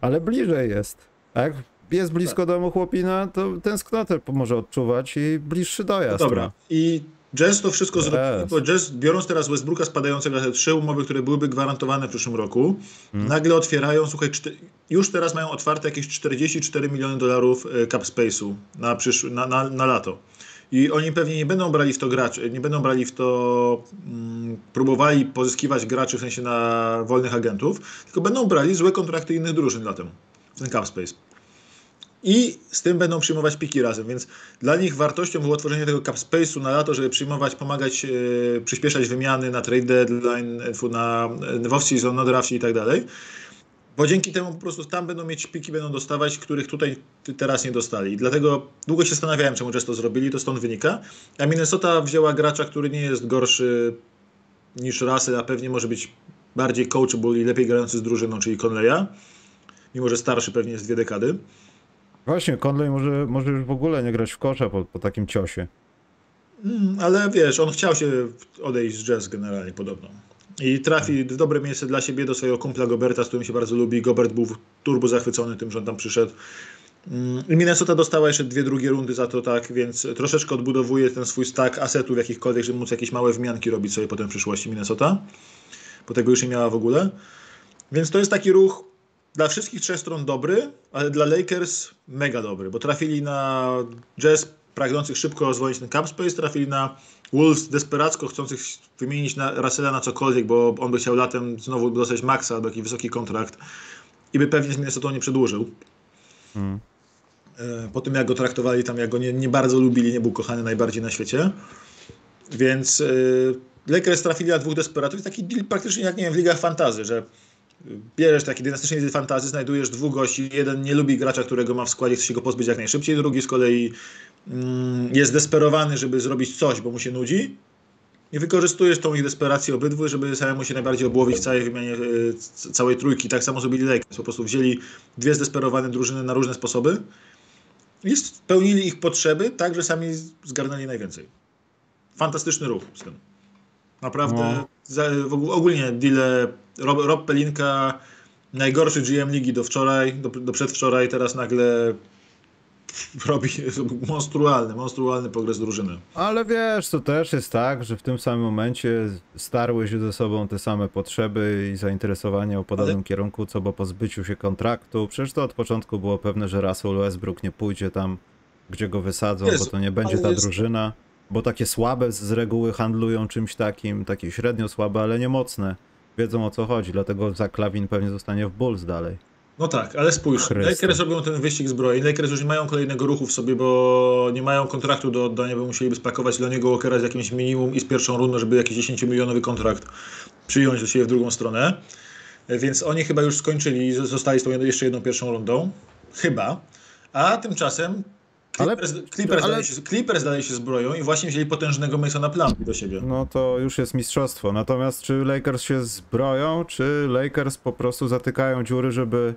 Ale bliżej jest. Tak? Jest blisko tak. domu chłopina, to tęsknotę może odczuwać i bliższy dojazd. No dobra. I Jazz to wszystko yes. zrobił, bo Jazz, biorąc teraz Westbrooka spadającego te trzy umowy, które byłyby gwarantowane w przyszłym roku, hmm. nagle otwierają, słuchaj, już teraz mają otwarte jakieś 44 miliony dolarów e, cap space'u na, przysz- na, na, na lato. I oni pewnie nie będą brali w to graczy, nie będą brali w to, mm, próbowali pozyskiwać graczy w sensie na wolnych agentów, tylko będą brali złe kontrakty innych drużyn latem, w ten cap space i z tym będą przyjmować piki razem, więc dla nich wartością było tworzenie tego cap space'u na lato, żeby przyjmować, pomagać, yy, przyspieszać wymiany na trade deadline, na, w off-season, na drafcie i tak dalej. Bo dzięki temu po prostu tam będą mieć piki, będą dostawać, których tutaj teraz nie dostali. Dlatego długo się zastanawiałem, czemu Jazz to zrobili, to stąd wynika. A Minnesota wzięła gracza, który nie jest gorszy niż Russell, a pewnie może być bardziej coachable i lepiej grający z drużyną, czyli Conleya. Mimo, że starszy pewnie jest dwie dekady. Właśnie, Conley może, może już w ogóle nie grać w kosza po, po takim ciosie. Mm, ale wiesz, on chciał się odejść z jazz generalnie podobno. I trafi w dobre miejsce dla siebie do swojego kumpla Goberta, z którym się bardzo lubi. Gobert był turbo zachwycony tym, że on tam przyszedł. Mm, I Minnesota dostała jeszcze dwie drugie rundy za to, tak, więc troszeczkę odbudowuje ten swój stack asetów jakichkolwiek, żeby móc jakieś małe wmianki robić sobie potem w przyszłości Minnesota. Bo tego już nie miała w ogóle. Więc to jest taki ruch, dla wszystkich trzech stron dobry, ale dla Lakers mega dobry, bo trafili na Jazz pragnących szybko rozwoić ten cap space, trafili na Wolves desperacko chcących wymienić na Russella na cokolwiek, bo on by chciał latem znowu dostać maxa albo jakiś wysoki kontrakt i by pewnie z Minnesota nie przedłużył. Hmm. Po tym jak go traktowali tam, jak go nie, nie, bardzo lubili, nie był kochany najbardziej na świecie. Więc yy, Lakers trafili na dwóch desperatów. Taki deal praktycznie jak nie wiem, w ligach fantazy, że bierzesz taki dynastyczny fantazy, znajdujesz dwóch gości, jeden nie lubi gracza, którego ma w składzie, chce się go pozbyć jak najszybciej, drugi z kolei mm, jest desperowany, żeby zrobić coś, bo mu się nudzi i wykorzystujesz tą ich desperację obydwu, żeby samemu się najbardziej obłowić w całej wymianie y, całej trójki. Tak samo zrobili Lakers, po prostu wzięli dwie zdesperowane drużyny na różne sposoby i spełnili ich potrzeby tak, że sami zgarnęli najwięcej. Fantastyczny ruch z tym. Naprawdę, no. Ogólnie deal Rob, Rob Pelinka, najgorszy GM ligi do wczoraj, do, do przedwczoraj, teraz nagle robi monstrualny, monstrualny progres drużyny. Ale wiesz, to też jest tak, że w tym samym momencie starły się ze sobą te same potrzeby i zainteresowania o podobnym Ale... kierunku, co po pozbyciu się kontraktu. Przecież to od początku było pewne, że Russell Westbrook nie pójdzie tam, gdzie go wysadzą, Jezu, bo to nie będzie ta jest... drużyna. Bo takie słabe z reguły handlują czymś takim, takie średnio słabe, ale nie mocne wiedzą o co chodzi, dlatego za Klawin pewnie zostanie w Bulls dalej. No tak, ale spójrz, Chryste. Lakers robią ten wyścig zbroi. Lakers już nie mają kolejnego ruchu w sobie, bo nie mają kontraktu do oddania, bo musieliby spakować dla niego Walkera z jakimś minimum i z pierwszą rundą, żeby jakiś 10-milionowy kontrakt przyjąć do siebie w drugą stronę. Więc oni chyba już skończyli, zostali z tą jeszcze jedną pierwszą rundą. Chyba. A tymczasem Ale- Clippers, Clippers, ale- dalej się, Clippers dalej się zbroją i właśnie wzięli potężnego Masona Plumlee do siebie. No to już jest mistrzostwo. Natomiast czy Lakers się zbroją, czy Lakers po prostu zatykają dziury, żeby,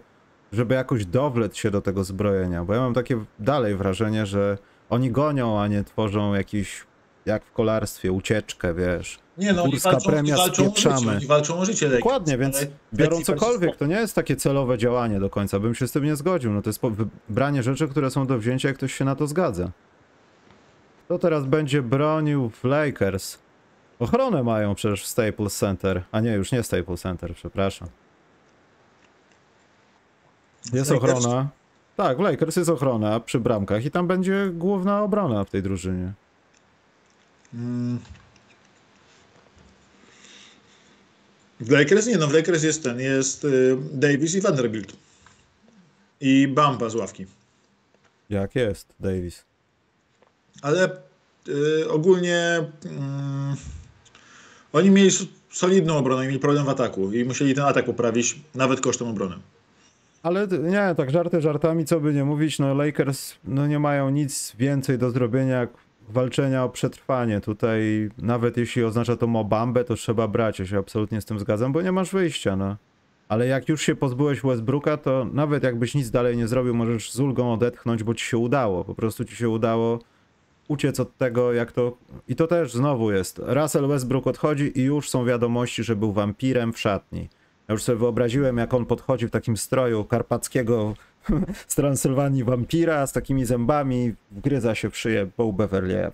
żeby jakoś dowlec się do tego zbrojenia? Bo ja mam takie dalej wrażenie, że oni gonią, a nie tworzą jakiś, jak w kolarstwie, ucieczkę, wiesz. Nie no, Górska walczą, premia oni walczą o życie, oni walczą o życie. Dokładnie, więc ale biorą cokolwiek, to nie jest takie celowe działanie do końca, bym się z tym nie zgodził. No to jest wybranie rzeczy, które są do wzięcia, jak ktoś się na to zgadza. Kto teraz będzie bronił w Lakers? Ochronę mają przecież w Staples Center. A nie, już nie Staples Center, przepraszam. Jest ochrona. Tak, w Lakers jest ochrona przy bramkach i tam będzie główna obrona w tej drużynie. W Lakers nie, no w Lakers jest ten, jest y, Davis i Vanderbilt. I Bamba z ławki. Jak jest, Davis? Ale y, ogólnie mm, oni mieli solidną obronę i mieli problem w ataku i musieli ten atak poprawić nawet kosztem obrony. Ale nie, tak żarty żartami, co by nie mówić, no Lakers no nie mają nic więcej do zrobienia jak walczenia o przetrwanie. Tutaj nawet jeśli oznacza to Mobambę, to trzeba brać. Ja się absolutnie z tym zgadzam, bo nie masz wyjścia, no. Ale jak już się pozbyłeś Westbrooka, to nawet jakbyś nic dalej nie zrobił, możesz z ulgą odetchnąć, bo ci się udało. Po prostu ci się udało uciec od tego, jak to... I to też znowu jest. Russell Westbrook odchodzi i już są wiadomości, że był wampirem w szatni. Ja już sobie wyobraziłem, jak on podchodzi w takim stroju karpackiego z Transylwanii wampira, z takimi zębami, wgryza się w szyję Bo Beverly.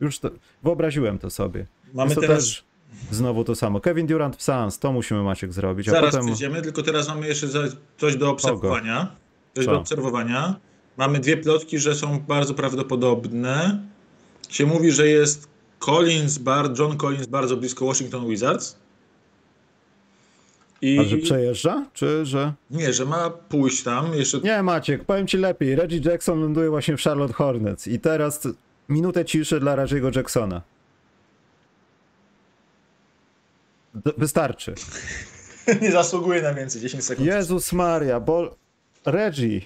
Już to, wyobraziłem to sobie. Mamy to teraz, też znowu to samo. Kevin Durant w Suns, to musimy Maciek zrobić, a zaraz potem... tylko teraz mamy jeszcze coś do obserwowania. Coś Co? do obserwowania. Mamy dwie plotki, że są bardzo prawdopodobne. Się mówi, że jest Collins, bar, John Collins bardzo blisko Washington Wizards. I A że przejeżdża? Czy że... nie, że ma pójść tam jeszcze Nie Maciek, powiem ci lepiej. Reggie Jackson ląduje właśnie w Charlotte Hornets i teraz minutę ciszy dla Reggie'ego Jacksona. D- wystarczy. nie zasługuje na więcej, 10 sekund. Jezus Maria, bo Reggie.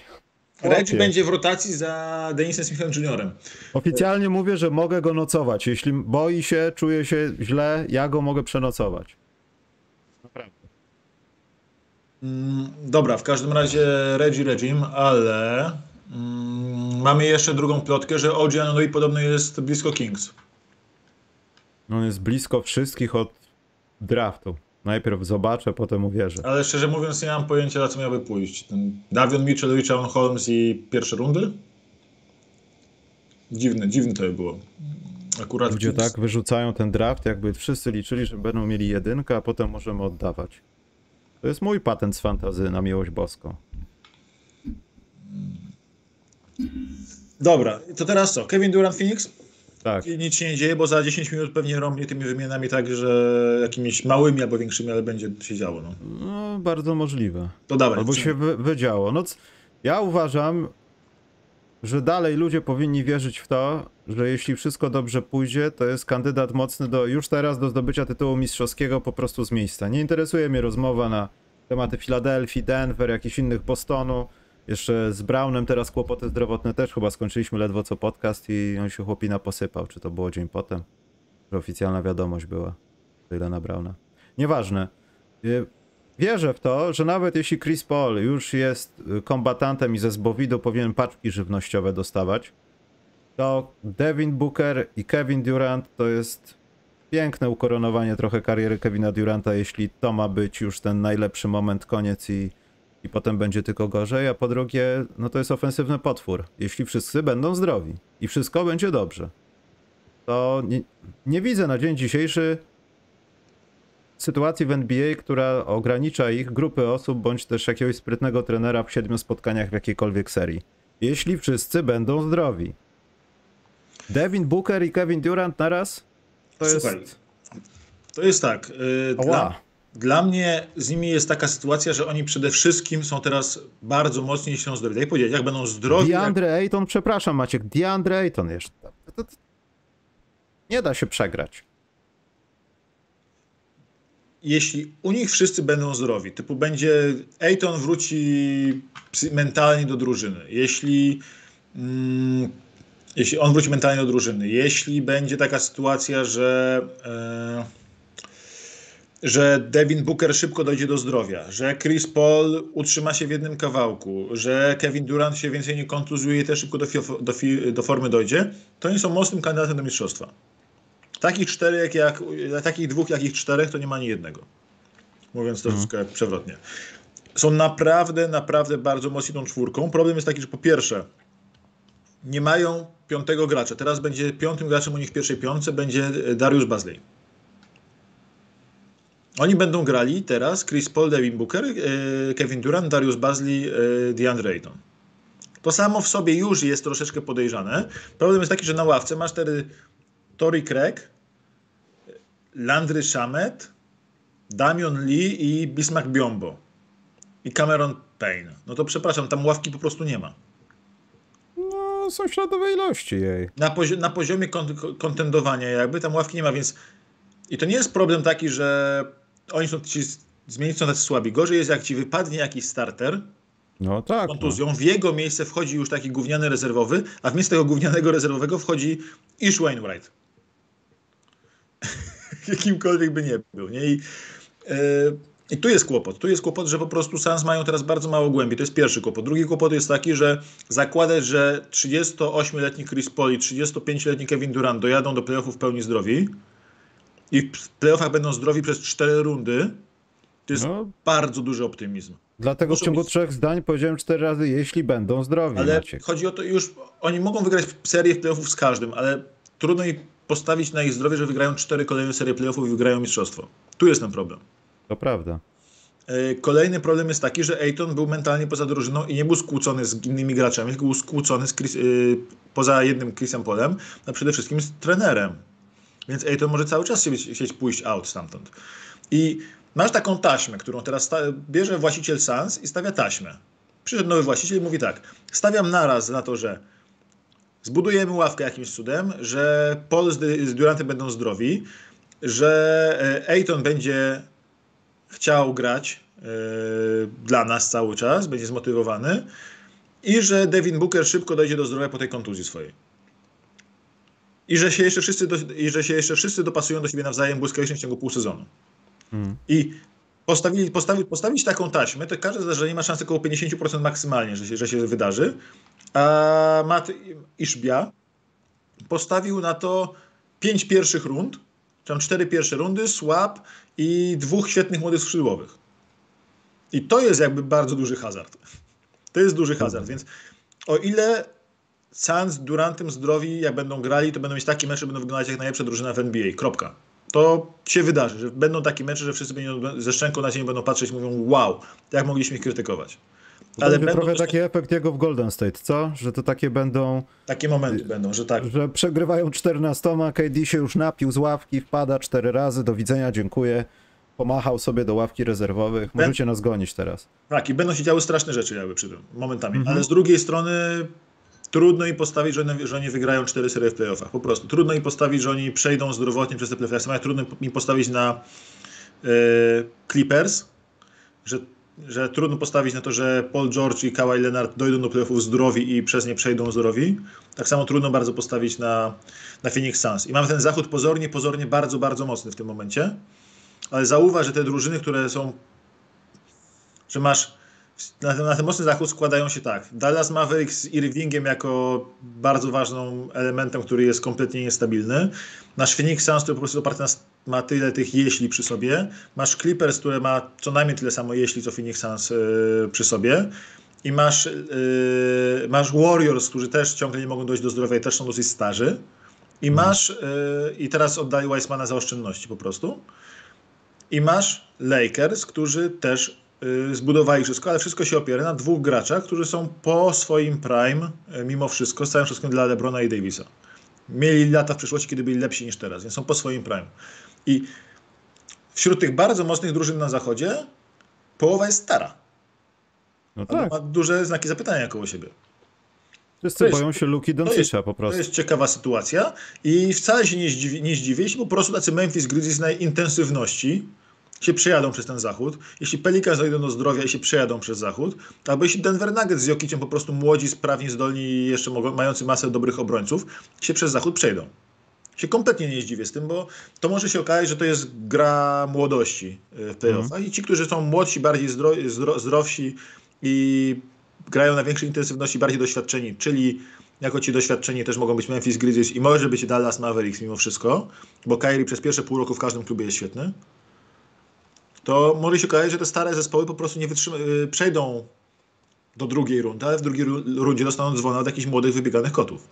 Reggie będzie w rotacji za Denisem Smithem Jr. Oficjalnie mówię, że mogę go nocować. Jeśli boi się, czuje się źle, ja go mogę przenocować. Naprawdę. Mm, dobra, w każdym razie Reggie Regim, ale mm, mamy jeszcze drugą plotkę, że OG Anunoby podobno jest blisko Kings. On jest blisko wszystkich od draftu. Najpierw zobaczę, potem uwierzę. Ale szczerze mówiąc nie mam pojęcia na co miałby pójść. Ten Davion Mitchell, Richard Holmes i pierwsze rundy? Dziwne, dziwne to by było. Akurat Ludzie Kings- tak wyrzucają ten draft, jakby wszyscy liczyli, że będą mieli jedynkę, a potem możemy oddawać. To jest mój patent z fantazy na miłość boską. Dobra, to teraz co? Kevin Durant Phoenix? Tak. I nic się nie dzieje, bo za 10 minut pewnie robię tymi wymianami tak, że jakimiś małymi albo większymi, ale będzie się działo. No. No, bardzo możliwe. To dawaj. Albo się wy, wydziało. No, ja uważam, że dalej ludzie powinni wierzyć w to, że jeśli wszystko dobrze pójdzie, to jest kandydat mocny do już teraz do zdobycia tytułu mistrzowskiego po prostu z miejsca. Nie interesuje mnie rozmowa na tematy Filadelfii, Denver, jakichś innych Bostonu. Jeszcze z Brownem teraz kłopoty zdrowotne też chyba skończyliśmy ledwo co podcast i on się chłopina posypał. Czy to było dzień potem? Że oficjalna wiadomość była. Tyle na Browna. Nieważne. Wierzę w to, że nawet jeśli Chris Paul już jest y, kombatantem i ze zbowidu powinien paczki żywnościowe dostawać, to Devin Booker i Kevin Durant to jest piękne ukoronowanie trochę kariery Kevina Duranta, jeśli to ma być już ten najlepszy moment, koniec i, i potem będzie tylko gorzej, a po drugie, no to jest ofensywny potwór, jeśli wszyscy będą zdrowi i wszystko będzie dobrze. To nie, nie widzę na dzień dzisiejszy sytuacji w NBA, która ogranicza ich grupy osób, bądź też jakiegoś sprytnego trenera w siedmiu spotkaniach w jakiejkolwiek serii. Jeśli wszyscy będą zdrowi. Devin Booker i Kevin Durant naraz? To Słuchaj, jest... To jest tak. Yy, dla, dla mnie z nimi jest taka sytuacja, że oni przede wszystkim są teraz bardzo mocni i są zdrowi. Jak powiedzieć, jak będą zdrowi, jak, DeAndre Ayton, przepraszam Maciek, DeAndre Ayton jeszcze. Nie da się przegrać. Jeśli u nich wszyscy będą zdrowi, typu będzie Ayton wróci mentalnie do drużyny, jeśli mm, jeśli on wróci mentalnie do drużyny, jeśli będzie taka sytuacja, że, e, że Devin Booker szybko dojdzie do zdrowia, że Chris Paul utrzyma się w jednym kawałku, że Kevin Durant się więcej nie kontuzuje i też szybko do, do, do formy dojdzie, to oni są mocnym kandydatem do mistrzostwa. Takich czterech, jak, takich dwóch, jak ich czterech, to nie ma ani jednego. Mówiąc troszeczkę przewrotnie. Są naprawdę, naprawdę bardzo mocni tą czwórką. Problem jest taki, że po pierwsze, nie mają piątego gracza. Teraz będzie piątym graczem u nich w pierwszej piątce będzie Darius Bazley. Oni będą grali teraz Chris Paul, Devin Booker, e, Kevin Durant, Darius Bazley, e, DeAndre Ayton. To samo w sobie już jest troszeczkę podejrzane. Problem jest taki, że na ławce masz wtedy Tory Craig, Landry Shamet, Damian Lee i Bismarck Biombo. I Cameron Payne. No to przepraszam, tam ławki po prostu nie ma. No, są śladowe ilości jej. Na, pozi- na poziomie kon- kontendowania jakby tam ławki nie ma, więc i to nie jest problem taki, że oni są ci zmienić są tacy słabi. Gorzej jest jak ci wypadnie jakiś starter No tak. No. kontuzją, w jego miejsce wchodzi już taki gówniany rezerwowy, a w miejsce tego gównianego rezerwowego wchodzi Ish Wainwright. Jakimkolwiek by nie był, nie? I, yy, I tu jest kłopot. Tu jest kłopot, że po prostu Suns mają teraz bardzo mało głębi. To jest pierwszy kłopot. Drugi kłopot jest taki, że zakładać, że 38-letni Chris Paul i 35-letni Kevin Durant dojadą do playoffów w pełni zdrowi i w playoffach będą zdrowi przez cztery rundy, to jest No. bardzo duży optymizm. Dlatego w Muszą ciągu mieć- trzech zdań powiedziałem cztery razy, jeśli będą zdrowi, Ale Maciek. chodzi o to już, oni mogą wygrać serię playoffów z każdym, ale trudno ich postawić na ich zdrowie, że wygrają cztery kolejne serie playoffów i wygrają mistrzostwo. Tu jest ten problem. To prawda. E, Kolejny problem jest taki, że Ayton był mentalnie poza drużyną i nie był skłócony z innymi graczami, tylko był skłócony z Chris, y, poza jednym Chrisem Polem, a przede wszystkim z trenerem. Więc Ayton może cały czas chcieć, pójść out stamtąd. I masz taką taśmę, którą teraz bierze właściciel Sans i stawia taśmę. Przyszedł nowy właściciel i mówi tak, stawiam naraz na to, że zbudujemy ławkę jakimś cudem, że Paul z, Durantem będą zdrowi, że e, Ayton będzie chciał grać e, dla nas cały czas, będzie zmotywowany i że Devin Booker szybko dojdzie do zdrowia po tej kontuzji swojej. I że się jeszcze wszyscy, do, i że się jeszcze wszyscy dopasują do siebie nawzajem błyskawicznie w ciągu pół sezonu. Mm. I postawili, postawi, postawić taką taśmę, to każde zdarzenie ma szansę około 50% maksymalnie, że się, że się wydarzy. Matt Ishbia postawił na to pięć pierwszych rund, tam cztery pierwsze rundy, swap i dwóch świetnych młodych skrzydłowych. I to jest jakby bardzo duży hazard. To jest duży hazard, więc o ile Suns Durantem zdrowi, jak będą grali, to będą mieć takie mecze, będą wyglądać jak najlepsza drużyna w NBA. Kropka. To się wydarzy, że będą takie mecze, że wszyscy będą ze szczęką na ziemi będą patrzeć i mówią wow, jak mogliśmy ich krytykować. Ale Ale będzie będą trochę taki efekt jego w Golden State, co? Że to takie będą, takie momenty będą, że tak. że przegrywają 14, KD się już napił z ławki, wpada cztery razy, do widzenia, dziękuję. Pomachał sobie do ławki rezerwowych. Możecie nas gonić teraz. Tak, i będą się działy straszne rzeczy jakby przy tym, momentami. Mhm. Ale z drugiej strony trudno im postawić, że oni, że oni wygrają cztery serie w playoffach. Po prostu. Trudno im postawić, że oni przejdą zdrowotnie przez te playoffy. Trudno im postawić na e, Clippers, że, że trudno postawić na to, że Paul George i Kawhi Leonard dojdą do playoffów zdrowi i przez nie przejdą zdrowi. Tak samo trudno bardzo postawić na, na Phoenix Suns. I mamy ten zachód pozornie, pozornie bardzo, bardzo mocny w tym momencie. Ale zauważ, że te drużyny, które są że masz na ten, na ten mocny zachód składają się tak. Dallas Mavericks z Irvingiem jako bardzo ważnym elementem, który jest kompletnie niestabilny. Masz Phoenix Suns, który po prostu oparty na, ma tyle tych jeśli przy sobie. Masz Clippers, które ma co najmniej tyle samo jeśli, co Phoenix Suns yy, przy sobie. I masz, yy, masz Warriors, którzy też ciągle nie mogą dojść do zdrowia i też są dosyć starzy. I masz, yy, i teraz oddali Weissmana za oszczędności po prostu. I masz Lakers, którzy też zbudowali wszystko, ale wszystko się opiera na dwóch graczach, którzy są po swoim prime, mimo wszystko, z całym wszystkim dla LeBrona i Davisa. Mieli lata w przeszłości, kiedy byli lepsi niż teraz, więc są po swoim prime. I wśród tych bardzo mocnych drużyn na zachodzie połowa jest stara. No tak. Ma duże znaki zapytania koło siebie. Wszyscy to jest- boją się Luki To Doncicza po to prostu. jest ciekawa sytuacja i wcale się nie zdziwi, nie zdziwię, jeśli po prostu tacy Memphis Grizzlies na intensywności się przejadą przez ten zachód, jeśli Pelicans dojdą do zdrowia i się przejadą przez zachód, albo jeśli Denver Nuggets z Jokiciem po prostu młodzi, sprawni, zdolni i jeszcze mogą, mający masę dobrych obrońców, się przez zachód przejdą. Się kompletnie nie zdziwię z tym, bo to może się okazać, że to jest gra młodości y, w playoffach i ci, którzy są młodsi, bardziej zdro, zdro, zdrowsi i grają na większej intensywności, bardziej doświadczeni, czyli jako ci doświadczeni też mogą być Memphis Grizzlies i może być Dallas Mavericks mimo wszystko, bo Kyrie przez pierwsze pół roku w każdym klubie jest świetny, to może się okazać, że te stare zespoły po prostu nie wytrzyma, y, przejdą do drugiej rundy, ale w drugiej ru- rundzie dostaną dzwona od jakichś młodych, wybieganych kotów.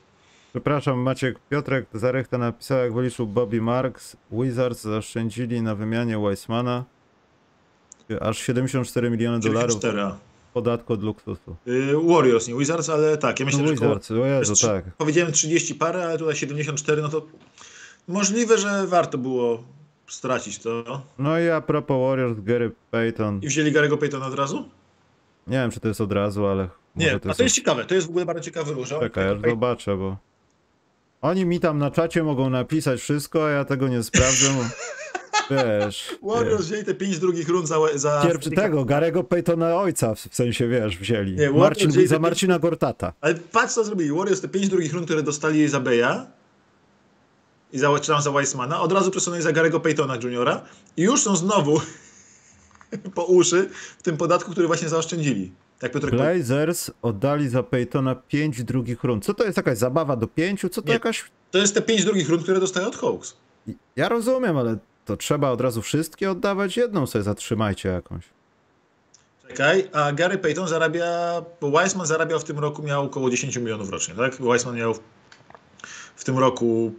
Przepraszam, Maciek Piotrek Zarechta napisał, jak wyliczył Bobby Marks, Wizards zaoszczędzili na wymianie Weissmana aż 74 miliony dolarów 94. podatku od luksusu. Y, Warriors, nie Wizards, ale tak, ja myślę, No że Wizards, Jezu, Trzy- tak. Powiedziałem 30 parę, ale tutaj 74, no to możliwe, że warto było stracić to. No i a propos Warriors, Gary Payton. I wzięli Garego Paytona od razu? Nie wiem, czy to jest od razu, ale Nie, a to jest... to jest ciekawe, to jest w ogóle bardzo ciekawy ruch. Czekaj, aż zobaczę, bo... Oni mi tam na czacie mogą napisać wszystko, a ja tego nie sprawdzę. Wiesz... Warriors wzięli te 5 drugich rund za... za Pierwszy tego, Garego Paytona ojca, w sensie, wiesz, wzięli. Nie, Marcin, wzięli za Marcina Gortata. Ale patrz co zrobili. Warriors te 5 drugich rund, które dostali za Beja i za, czy tam za Weissmana, od razu przesunęli za Garego Paytona Juniora i już są znowu po uszy w tym podatku, który właśnie zaoszczędzili. Jak Piotr Blazers oddali za Paytona 5 drugich rund. Co to jest jakaś zabawa do pięciu? Co to Nie. jakaś... To jest te 5 drugich rund, które dostają od Hawks. Ja rozumiem, ale to trzeba od razu wszystkie oddawać? Jedną sobie zatrzymajcie jakąś. Czekaj, a Gary Payton zarabia, bo Weissman zarabiał w tym roku, miał około 10 milionów rocznie, tak? Weissman miał w, tym roku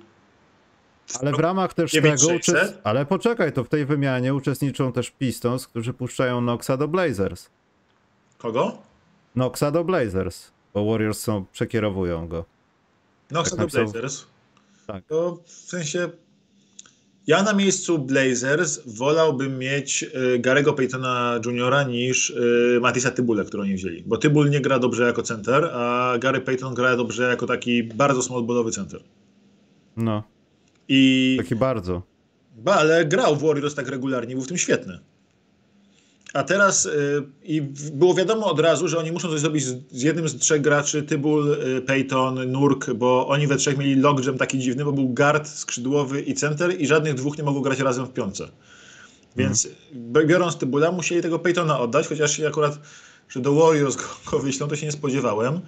Ale w ramach też 9600? tego... Uczest... Ale poczekaj, to w tej wymianie uczestniczą też Pistons, którzy puszczają Noxa do Blazers. Kogo? Noxa do Blazers, bo Warriors są, przekierowują go. No, Tak tak napisał. Blazers. Tak. To w sensie ja na miejscu Blazers wolałbym mieć y, Garego Paytona Juniora niż y, Matisa Tybule, którą oni wzięli. Bo Tybul nie gra dobrze jako center, a Gary Payton gra dobrze jako taki bardzo smallballowy center. No, I taki bardzo. Ba, ale grał w Warriors tak regularnie, był w tym świetny. A teraz y, i było wiadomo od razu, że oni muszą coś zrobić z, jednym z trzech graczy, Tybul, y, Peyton, Nurk, bo oni we trzech mieli logjam taki dziwny, bo był guard, skrzydłowy i center i żadnych dwóch nie mogło grać razem w piątce. Więc b- biorąc Tybula musieli tego Peytona oddać, chociaż się akurat, że do Warriors go, go wyślą, to się nie spodziewałem.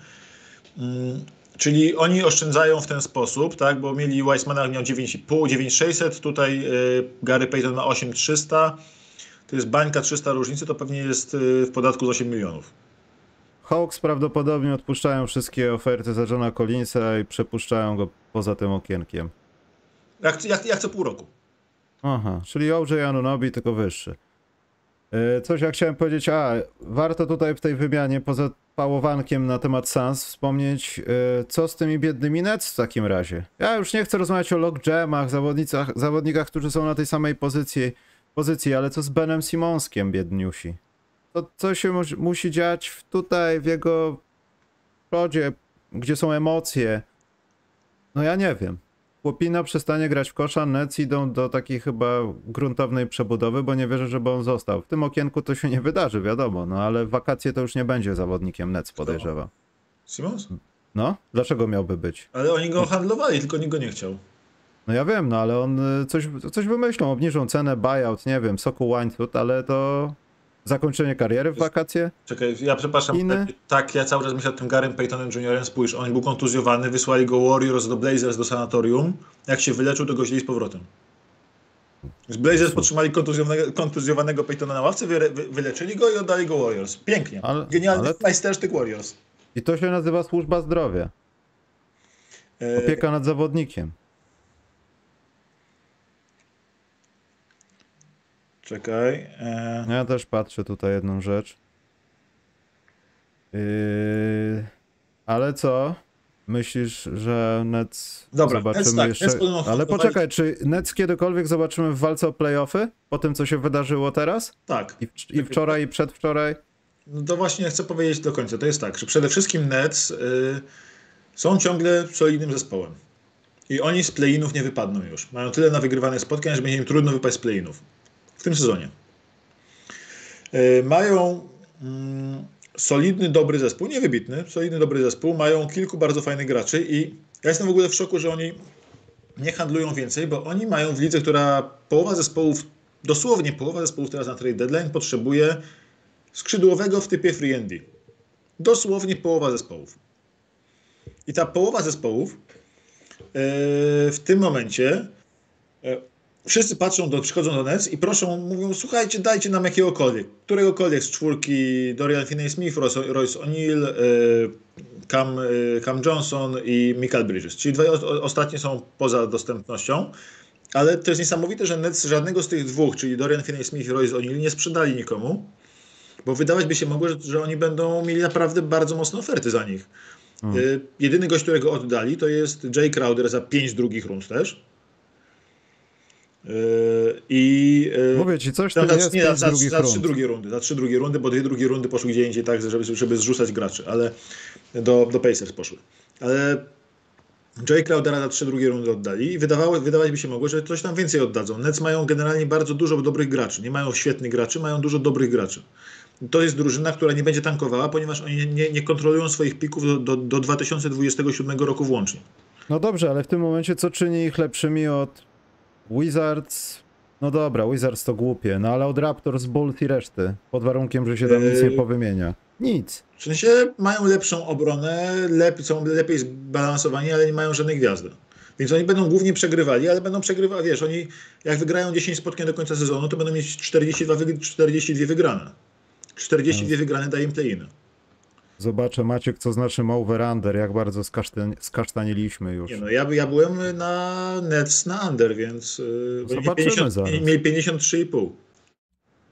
Mm, Czyli oni oszczędzają w ten sposób, tak, bo mieli Weissmana miał 9,5, 9,600, tutaj y, Gary Payton ma 8,300, to jest bańka 300 różnicy, to pewnie jest y, w podatku z 8 milionów. Hawks prawdopodobnie odpuszczają wszystkie oferty za Johna Collinsa i przepuszczają go poza tym okienkiem. Jak, jak, jak co pół roku. Aha, czyli OJ Anunobi, tylko wyższy. Yy, Coś ja chciałem powiedzieć, a warto tutaj w tej wymianie poza pałowankiem na temat Suns wspomnieć, yy, co z tymi biednymi Nets w takim razie. Ja już nie chcę rozmawiać o logjamach, zawodnicach, zawodnikach, którzy są na tej samej pozycji, pozycji ale co z Benem Simonskiem, biedniusi? To co się mu- musi dziać w- tutaj w jego przodzie, gdzie są emocje? No ja nie wiem. Chłopina przestanie grać w kosza, Nets idą do takiej chyba gruntownej przebudowy, bo nie wierzę, żeby on został. W tym okienku to się nie wydarzy, wiadomo, no ale wakacje to już nie będzie zawodnikiem Nets, podejrzewam. Simons? No, dlaczego miałby być? Ale oni go handlowali, tylko nikt go nie chciał. No ja wiem, no ale on y, coś, coś wymyślą, obniżą cenę, buyout, nie wiem, soku łańcuch, ale to zakończenie kariery w wakacje? Czekaj, ja przepraszam. Inny? Tak, ja cały czas myślę o tym Garym Paytonem Juniorem. Spójrz, on był kontuzjowany, wysłali go Warriors do Blazers do sanatorium. Jak się wyleczył, to go z powrotem. Z Blazers podtrzymali kontuzjowanego, kontuzjowanego Paytona na ławce, wy, wy, wyleczyli go i oddali go Warriors. Pięknie. Ale- Genialny ale- majstersztyk Warriors. I to się nazywa służba zdrowia, E, opieka nad zawodnikiem. Czekaj. E, Ja też patrzę tutaj jedną rzecz. Yy, ale co? Myślisz, że Nets Dobra, zobaczymy Nets tak, jeszcze? Nets ale poczekaj, czy Nets kiedykolwiek zobaczymy w walce o playoffy? Po tym, co się wydarzyło teraz? tak. I, w, i wczoraj, i przedwczoraj? No to właśnie chcę powiedzieć do końca. To jest tak, że przede wszystkim Nets y, są ciągle solidnym zespołem. I oni z play-inów nie wypadną już. Mają tyle na wygrywanych spotkań, że będzie im trudno wypaść z play-inów. Tym sezonie. E, mają mm, solidny, dobry zespół, niewybitny, solidny, dobry zespół. Mają kilku bardzo fajnych graczy i ja jestem w ogóle w szoku, że oni nie handlują więcej, bo oni mają w lidze, która połowa zespołów, dosłownie połowa zespołów teraz na trade deadline potrzebuje skrzydłowego w typie free and D. Dosłownie połowa zespołów. I ta połowa zespołów e, w tym momencie e, wszyscy patrzą, do, przychodzą do Nets i proszą, mówią, słuchajcie, dajcie nam jakiegokolwiek, któregokolwiek z czwórki Dorian Finney-Smith, Royce O'Neal, e, Cam, Cam Johnson i Michael Bridges. Czyli dwaj ostatnie są poza dostępnością. Ale to jest niesamowite, że Nets żadnego z tych dwóch, czyli Dorian Finney-Smith i Royce O'Neal, nie sprzedali nikomu, bo wydawać by się mogło, że, że oni będą mieli naprawdę bardzo mocne oferty za nich. Hmm. Jedyny gość, którego oddali, to jest Jay Crowder za 5 drugich rund też. Y, I y, Mówię ci, coś za, jest nie, trzy drugie rundy, za trzy drugie rundy, bo dwie drugie rundy poszły gdzie indziej tak, żeby, żeby zrzucać graczy, ale do, do Pacers poszły. Ale Jay Crowdera za trzy drugie rundy oddali i wydawało, wydawać by się mogło, że coś tam więcej oddadzą. Nets mają generalnie bardzo dużo dobrych graczy. Nie mają świetnych graczy, mają dużo dobrych graczy to jest drużyna, która nie będzie tankowała, ponieważ oni nie, nie kontrolują swoich pików do, do, do 2027 roku włącznie. No dobrze, ale w tym momencie co czyni ich lepszymi od Wizards? No dobra, Wizards to głupie, no ale od Raptors, Bulls i reszty, pod warunkiem, że się tam nic nie yy, powymienia. Nic. W sensie mają lepszą obronę, lep, są lepiej zbalansowani, ale nie mają żadnej gwiazdy. Więc oni będą głównie przegrywali, ale będą przegrywali, wiesz, oni jak wygrają 10 spotkań do końca sezonu, to będą mieć 42, 42 wygrane. 42 no. wygrane daje im play-in. Zobaczę Maciek, co znaczy over-under, jak bardzo skasztan skasztaniliśmy już. Nie no, ja, ja byłem na Nets na under, więc yy, Zobaczymy 50, zaraz. mieli 53,5.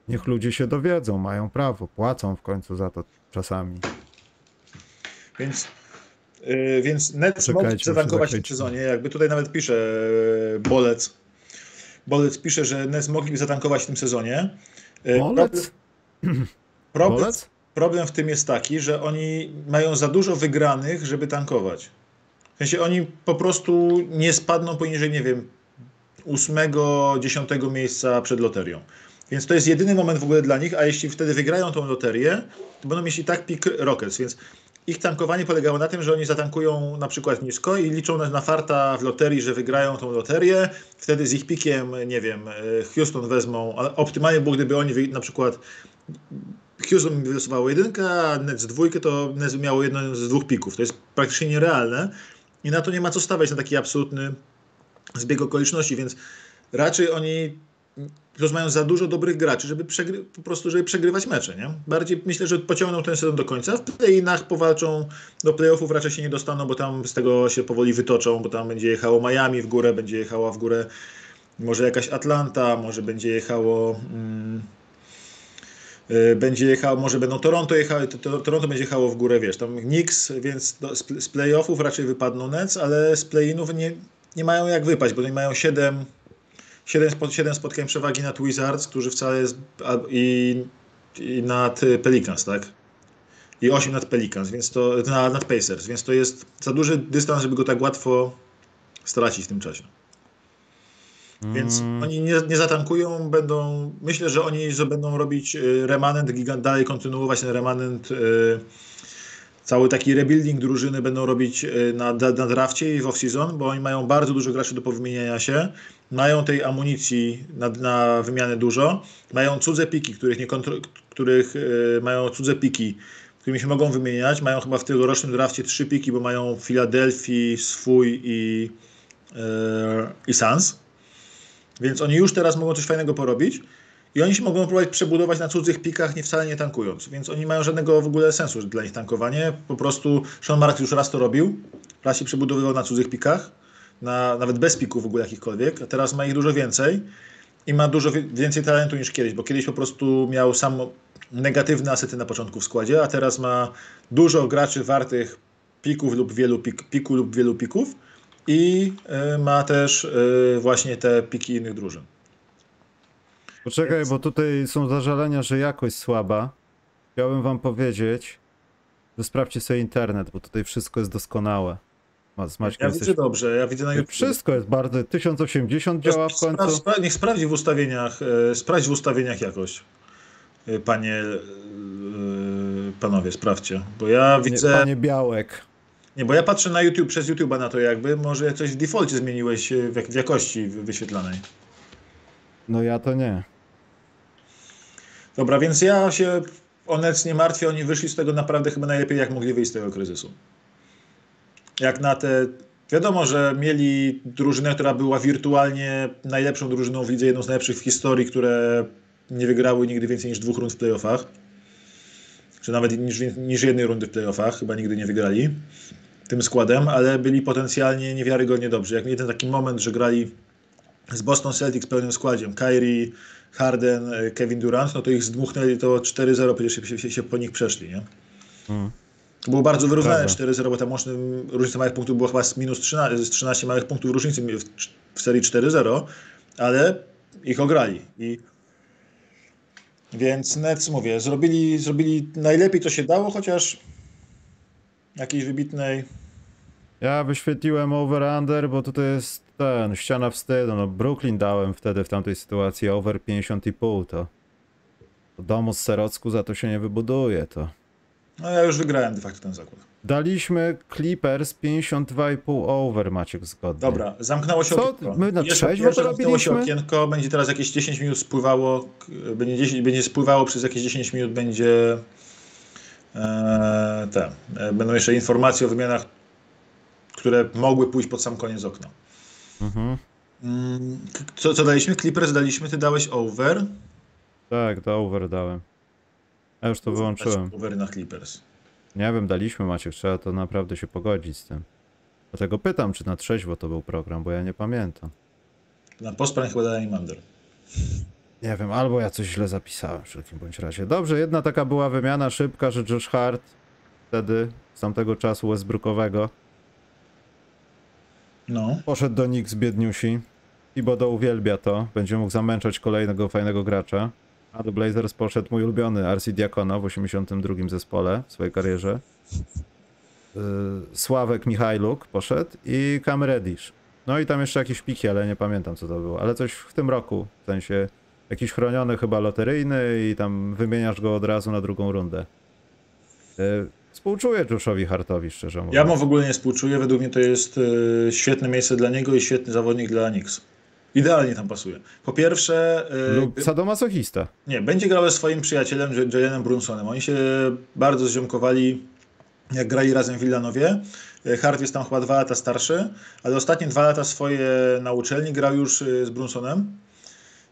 Niech ludzie się dowiedzą, mają prawo, płacą w końcu za to czasami. Więc, yy, więc Nets mogą zatankować w tym sezonie, jakby tutaj nawet pisze yy, Bolec. Bolec pisze, że Nets mogliby zatankować w tym sezonie. Yy, Bolec? Problem, problem w tym jest taki, że oni mają za dużo wygranych, żeby tankować. W sensie oni po prostu nie spadną poniżej, nie wiem, ósmego, dziesiątego miejsca przed loterią. Więc to jest jedyny moment w ogóle dla nich, a jeśli wtedy wygrają tą loterię, to będą mieć i tak pik Rockets, więc ich tankowanie polegało na tym, że oni zatankują na przykład nisko i liczą na, na farta w loterii, że wygrają tą loterię. Wtedy z ich pikiem, nie wiem, e, Houston wezmą, ale optymalnie było, gdyby oni na przykład Houston wylosowało jedynkę, a Nets dwójkę, to Nets miało jedno z dwóch pików. To jest praktycznie nierealne i na to nie ma co stawiać na taki absolutny zbieg okoliczności, więc raczej oni mają za dużo dobrych graczy, żeby przegry- po prostu żeby przegrywać mecze, nie? Bardziej myślę, że pociągną ten sezon do końca. W play-inach powalczą, do playoffów raczej się nie dostaną, bo tam z tego się powoli wytoczą, bo tam będzie jechało Miami w górę, będzie jechała w górę może jakaś Atlanta, może będzie jechało... Mm, będzie jechało, może będą Toronto jechały, to, to, Toronto będzie jechało w górę, wiesz, tam Knicks, więc do, z, z playoffów raczej wypadną Nets, ale z play-inów nie, nie mają jak wypaść, bo oni mają 7, 7, 7 spotkań przewagi nad Wizards, którzy wcale jest, i, i nad Pelicans, tak? I 8 nad Pelicans, więc to, nad, nad Pacers, więc to jest za duży dystans, żeby go tak łatwo stracić w tym czasie. Więc mm. oni nie, nie, zatankują, będą. Myślę, że oni będą robić y, remanent, gigant, dalej kontynuować ten remanent. Y, cały taki rebuilding drużyny będą robić y, na, na drafcie i w off-season, bo oni mają bardzo dużo graczy do powymieniania się. Mają tej amunicji na, na wymianę dużo. Mają cudze piki, których, nie kontro, których mają cudze piki, którymi się mogą wymieniać. Mają chyba w tegorocznym drafcie trzy piki, bo mają Filadelfii, swój i, yy, i Sans. Więc oni już teraz mogą coś fajnego porobić i oni się mogą próbować przebudować na cudzych pikach, nie wcale nie tankując. Więc oni mają żadnego w ogóle sensu dla nich tankowanie. Po prostu Sean Mark już raz to robił, raz się przebudowywał na cudzych pikach, na, nawet bez pików w ogóle jakichkolwiek, a teraz ma ich dużo więcej i ma dużo więcej talentu niż kiedyś, bo kiedyś po prostu miał sam negatywne asety na początku w składzie, a teraz ma dużo graczy wartych pików lub wielu pik, piku lub wielu pików i e, ma też e, właśnie te piki innych drużyn. Poczekaj, Więc... bo tutaj są zażalenia, że jakość słaba. Chciałbym wam powiedzieć, że sprawdźcie sobie internet, bo tutaj wszystko jest doskonałe. Z ja jesteś... widzę dobrze, ja widzę na YouTube. Wszystko jest bardzo, 1080 działa w końcu. Spra niech sprawdzi w ustawieniach, e, sprawdź w ustawieniach jakość. y, panie, y, panowie, sprawdźcie. Bo ja widzę... Panie Białek. Nie, bo ja patrzę na YouTube, przez YouTube'a na to jakby, może coś w defaulcie zmieniłeś y, w, jak- w jakości wy- wyświetlanej. No ja to nie. Dobra, więc ja się o Nets nie martwię, oni wyszli z tego naprawdę chyba najlepiej, jak mogli wyjść z tego kryzysu. Jak na te... Wiadomo, że mieli drużynę, która była wirtualnie najlepszą drużyną w lidze, jedną z najlepszych w historii, które nie wygrały nigdy więcej niż dwóch rund w playoffach. Czy nawet niż, niż jednej rundy w playoffach, chyba nigdy nie wygrali tym składem, ale byli potencjalnie niewiarygodnie dobrzy. Jak mieli ten taki moment, że grali z Boston Celtics pełnym składzie, Kyrie, Harden, e, Kevin Durant, no to ich zdmuchnęli to 4-0, przecież się, się, się po nich przeszli, nie? Mm. To było bardzo wyrównane Prawda. 4-0, bo tam łącznym różnica małych punktów była chyba z minus 13, z 13 małych punktów różnicy w, w serii 4-0, ale ich ograli. I więc Nets, mówię, zrobili, zrobili najlepiej, co się dało, chociaż jakiejś wybitnej Ja wyświetliłem over-under, bo tutaj jest ten, ściana wstydu. No Brooklyn dałem wtedy w tamtej sytuacji over 50,5 to. to domu z Serocku za to się nie wybuduje to. No ja już wygrałem de facto ten zakład. Daliśmy Clippers 52,5 over, Maciek zgodnie. Dobra, zamknęło się Co? okienko. My na Jeszcze- trzeźwo jeszcze to się okienko, będzie teraz jakieś 10 minut spływało, będzie, 10, będzie spływało przez jakieś 10 minut, będzie te, e, będą jeszcze informacje o wymianach, które mogły pójść pod sam koniec okna. Mhm. Mm, Co, co daliśmy? Clippers daliśmy, ty dałeś over. Tak, to over dałem. Ja już to wyłączyłem. Over na Clippers. Nie wiem, daliśmy Maciek, trzeba to naprawdę się pogodzić z tym. Dlatego pytam, czy na trzeźwo to był program, bo ja nie pamiętam. Na posprań chyba dałem Mander. Nie wiem, albo ja coś źle zapisałem w wszelkim bądź razie. Dobrze, jedna taka była wymiana szybka, że Josh Hart wtedy, z tamtego czasu Westbrookowego, No. poszedł do Knicks biedniusi. i Bodo uwielbia to, będzie mógł zamęczać kolejnego fajnego gracza. A do Blazers poszedł mój ulubiony RC Diakono w 82 zespole w swojej karierze. Yy, Sławek Michajluk poszedł i Cam Reddish. No i tam jeszcze jakieś piki, ale nie pamiętam co to było. Ale coś w tym roku, w sensie jakiś chroniony chyba loteryjny i tam wymieniasz go od razu na drugą rundę. Yy, Współczuję Joshowi Hartowi, szczerze mówiąc. Ja mu w ogóle nie współczuję. Według mnie to jest e, świetne miejsce dla niego i świetny zawodnik dla Knicks. Idealnie tam pasuje. Po pierwsze, e, Lub sadomasochista. nie, będzie grał ze swoim przyjacielem Jalenem Brunsonem. Oni się bardzo zziomkowali, jak grali razem w Villanowie. E, Hart jest tam chyba dwa lata starszy, ale ostatnie dwa lata swoje na uczelni grał już e, z Brunsonem.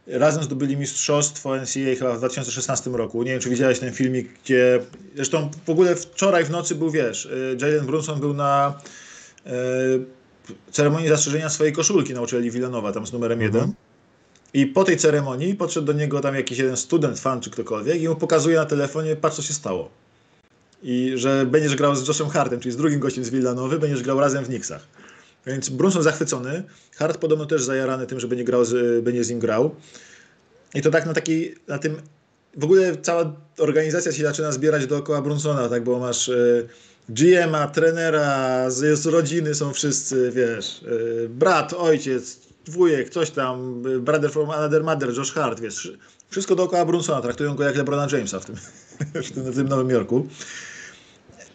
Razem zdobyli mistrzostwo NCAA chyba w 2016 roku. Nie wiem, czy widziałeś ten filmik, gdzie... Zresztą w ogóle wczoraj w nocy był, wiesz, y, Jalen Brunson był na e, ceremonii zastrzeżenia swojej koszulki na uczelni Villanowa, tam z numerem Mhm. jeden. I po tej ceremonii podszedł do niego tam jakiś jeden student, fan czy ktokolwiek i mu pokazuje na telefonie, patrz co się stało. I że będziesz grał z Joshem Hartem, czyli z drugim gościem z Villanowy, będziesz grał razem w Knicksach. Więc Brunson zachwycony. Hart podobno też zajarany tym, że będzie, grał z, będzie z nim grał. I to tak na takiej, na tym, w ogóle cała organizacja się zaczyna zbierać dookoła Brunsona, tak, bo masz y, GM-a, trenera, z, z rodziny są wszyscy, wiesz, y, brat, ojciec, wujek, coś tam, y, brother from another mother, Josh Hart, wiesz, wszystko dookoła Brunsona, traktują go jak LeBrona Jamesa w tym, w tym, w tym Nowym Jorku.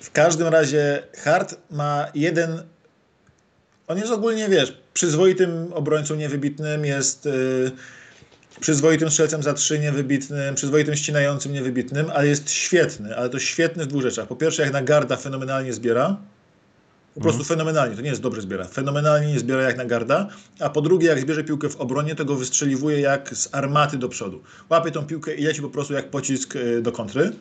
W każdym razie Hart ma jeden on jest ogólnie, wiesz, przyzwoitym obrońcą niewybitnym, jest y, przyzwoitym strzelcem za trzy niewybitnym, przyzwoitym ścinającym niewybitnym, ale jest świetny, ale to świetny w dwóch rzeczach. Po pierwsze, jak na garda fenomenalnie zbiera, po prostu fenomenalnie, to nie jest dobrze zbiera, fenomenalnie nie zbiera jak na garda, a po drugie, jak zbierze piłkę w obronie, to go wystrzeliwuje jak z armaty do przodu. Łapie tą piłkę i leci po prostu jak pocisk y, do kontry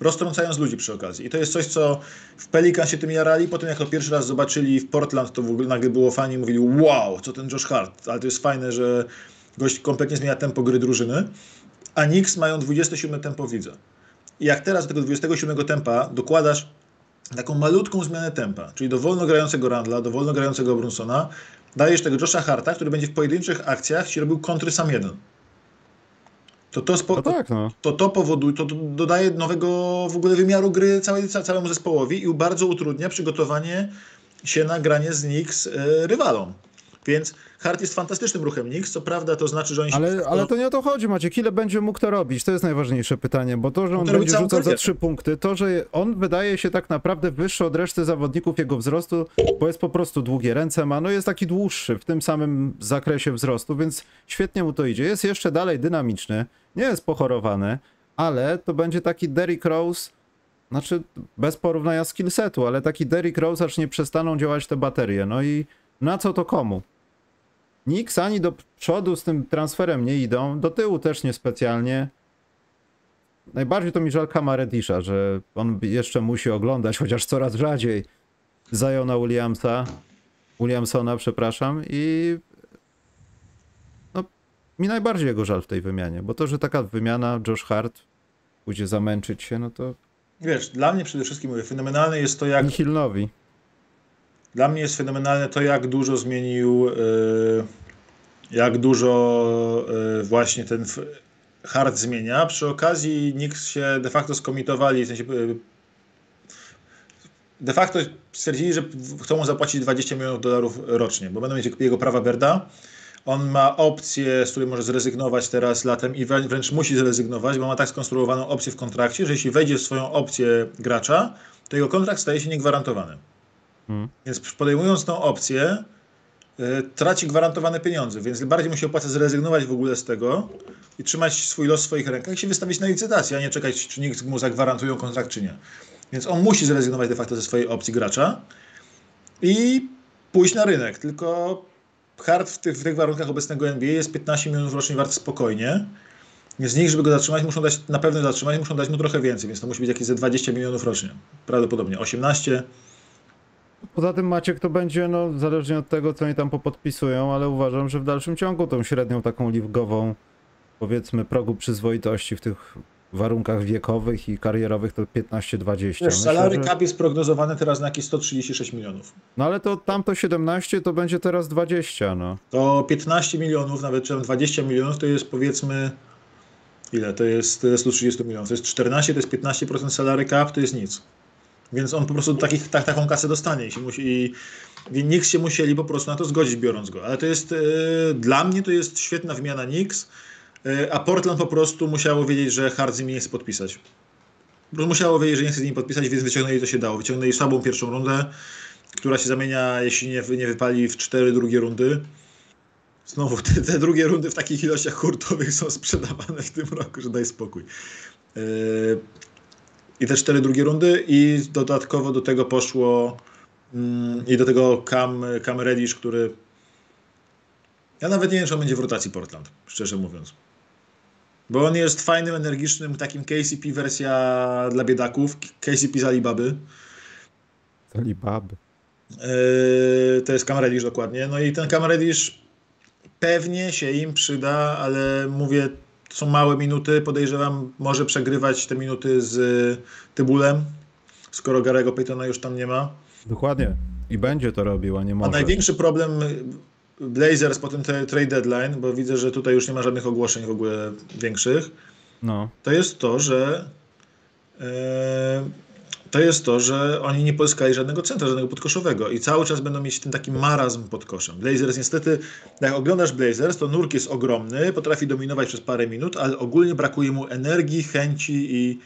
roztrącając ludzi przy okazji. I to jest coś, co w Pelikan się tym jarali. Potem jak to pierwszy raz zobaczyli w Portland, to w ogóle nagle było fani mówili wow, co ten Josh Hart, ale to jest fajne, że gość kompletnie zmienia tempo gry drużyny. A Knicks mają 27 tempo widza. I jak teraz do tego 27 tempa dokładasz taką malutką zmianę tempa, czyli do wolno grającego Randla, do wolno grającego Brunsona, dajesz tego Josha Harta, który będzie w pojedynczych akcjach ci robił kontry sam jeden. To to, spo, No tak, no. to to powoduje, to to dodaje nowego w ogóle wymiaru gry całej, ca- całemu zespołowi i bardzo utrudnia przygotowanie się na granie z Knicks e, rywalom. Więc Hart jest fantastycznym ruchem Knicks, co prawda to znaczy, że oni się... Ale, ale to nie o to chodzi, Maciek. Ile będzie mógł to robić? To jest najważniejsze pytanie, bo to, że on będzie rzucał za trzy punkty, to, że on wydaje się tak naprawdę wyższy od reszty zawodników jego wzrostu, bo jest po prostu długie ręce ma, no jest taki dłuższy w tym samym zakresie wzrostu, więc świetnie mu to idzie. Jest jeszcze dalej dynamiczny, nie jest pochorowany, ale to będzie taki Derrick Rose, znaczy bez porównania skillsetu, ale taki Derrick Rose, aż nie przestaną działać te baterie. No i na co to komu? Knicks ani do przodu z tym transferem nie idą, do tyłu też niespecjalnie. Najbardziej to mi żal Kamaredisza, że on jeszcze musi oglądać, chociaż coraz rzadziej, Zajona Williamsa, Williamsona, przepraszam, i no, mi najbardziej jego żal w tej wymianie, bo to, że taka wymiana Josh Hart pójdzie zamęczyć się, no to Wiesz, dla mnie przede wszystkim mówię, fenomenalne jest to, jak nihilnowi. Dla mnie jest fenomenalne to, jak dużo zmienił, y, jak dużo y, właśnie ten hard zmienia. Przy okazji Knicks się de facto skomitowali, w sensie y, de facto stwierdzili, że chcą mu zapłacić 20 milionów dolarów rocznie, bo będą mieć jego prawa Berda. On ma opcję, z której może zrezygnować teraz latem i wrę- wręcz musi zrezygnować, bo ma tak skonstruowaną opcję w kontrakcie, że jeśli wejdzie w swoją opcję gracza, to jego kontrakt staje się niegwarantowany. Więc podejmując tą opcję, y, traci gwarantowane pieniądze, więc bardziej mu się opłaca zrezygnować w ogóle z tego i trzymać swój los w swoich rękach i się wystawić na licytację, a nie czekać, czy nikt mu zagwarantują kontrakt, czy nie. Więc on musi zrezygnować de facto ze swojej opcji gracza i pójść na rynek. Tylko Hart w tych, w tych warunkach obecnego NBA jest 15 milionów rocznie wart spokojnie. Więc z nich, żeby go zatrzymać, muszą dać, na pewno zatrzymać, muszą dać mu trochę więcej, więc to musi być jakieś ze 20 milionów rocznie. Prawdopodobnie 18. Poza tym Maciek to będzie, no zależnie od tego, co oni tam popodpisują, ale uważam, że w dalszym ciągu tą średnią taką ligową, powiedzmy, progu przyzwoitości w tych warunkach wiekowych i karierowych to 15-20. Wiesz, Myślę, salary że- cap jest prognozowany teraz na jakieś 136 milionów. No ale to tamto 17 to będzie teraz 20, no. To 15 milionów, nawet czy tam 20 milionów, to jest powiedzmy ile? To jest to jest 130 milionów. To jest 14, to jest 15% salary cap, to jest nic. Więc on po prostu tak, taką kasę dostanie i się musi, i, Knicks się musieli po prostu na to zgodzić, biorąc go. Ale to jest, e, dla mnie to jest świetna wymiana Knicks, e, a Portland po prostu musiało wiedzieć, że Hart z nie chce podpisać. Musiało wiedzieć, że nie chce z nimi podpisać, więc wyciągnęli to się dało. Wyciągnęli słabą pierwszą rundę, która się zamienia, jeśli nie, nie wypali, w cztery drugie rundy. Znowu, te, te drugie rundy w takich ilościach hurtowych są sprzedawane w tym roku, że daj spokój. Yy, I te cztery drugie rundy i dodatkowo do tego poszło mm, i do tego Cam, Cam Reddish, który ja nawet nie wiem, czy on będzie w rotacji Portland, szczerze mówiąc. Bo on jest fajnym, energicznym, takim KCP wersja dla biedaków, KCP z Alibaby. Alibaby. Yy, to jest Cam Reddish dokładnie. No i ten Cam Reddish pewnie się im przyda, ale mówię, są małe minuty. Podejrzewam, może przegrywać te minuty z Tybulem, skoro Garego Paytona już tam nie ma. Dokładnie. I będzie to robił, a nie A może. największy problem Blazers po tym tra- trade deadline, bo widzę, że tutaj już nie ma żadnych ogłoszeń w ogóle większych, No. to jest to, że e, to jest to, że oni nie pozyskali żadnego centra, żadnego podkoszowego i cały czas będą mieć ten taki marazm pod koszem. Blazers niestety, jak oglądasz Blazers, to nurk jest ogromny, potrafi dominować przez parę minut, ale ogólnie brakuje mu energii, chęci i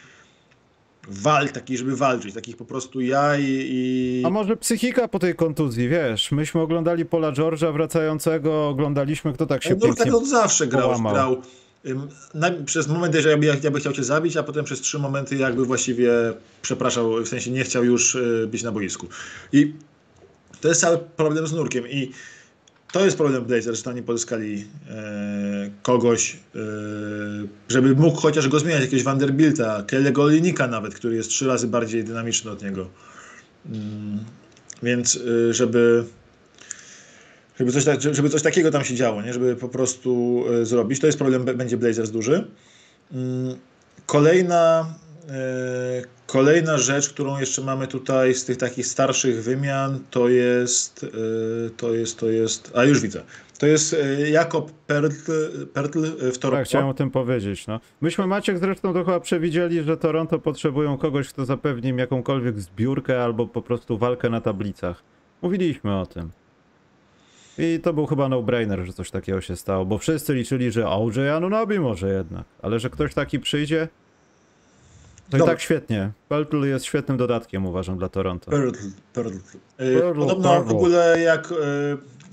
walk, takiej, żeby walczyć, takich po prostu jaj i... A może psychika po tej kontuzji, wiesz? Myśmy oglądali Pola George'a wracającego, oglądaliśmy, kto tak się Nurk pięknie... tak od zawsze grał, połamał. grał przez momenty, że jakby, jakby chciał cię zabić, a potem przez trzy momenty jakby właściwie przepraszał, w sensie nie chciał już y, być na boisku. I to jest cały problem z nurkiem i to jest problem Blazers, że nie pozyskali e, kogoś, e, żeby mógł chociaż go zmieniać, jakiegoś Vanderbilta, Kelly'ego Olinika nawet, który jest trzy razy bardziej dynamiczny od niego. Mm, więc y, żeby żeby coś, tak, żeby coś takiego tam się działo, nie? żeby po prostu e, zrobić. To jest problem, będzie Blazers duży. Mm, Kolejna, e, kolejna rzecz, którą jeszcze mamy tutaj z tych takich starszych wymian, to jest, e, to jest, to jest, a już widzę, to jest Jakob Pertl, Pertl w Toronto. Tak, chciałem o tym powiedzieć, no. Myśmy, Maciek, zresztą to chyba przewidzieli, że Toronto potrzebują kogoś, kto zapewni im jakąkolwiek zbiórkę albo po prostu walkę na tablicach. Mówiliśmy o tym. I to był chyba no-brainer, że coś takiego się stało, bo wszyscy liczyli, że OJ Anunobi może jednak, ale że ktoś taki przyjdzie, to i tak świetnie. Peltl jest świetnym dodatkiem, uważam, dla Toronto. Pertl, Pertl. Y, Pertl, Podobno Pertl. w ogóle jak y,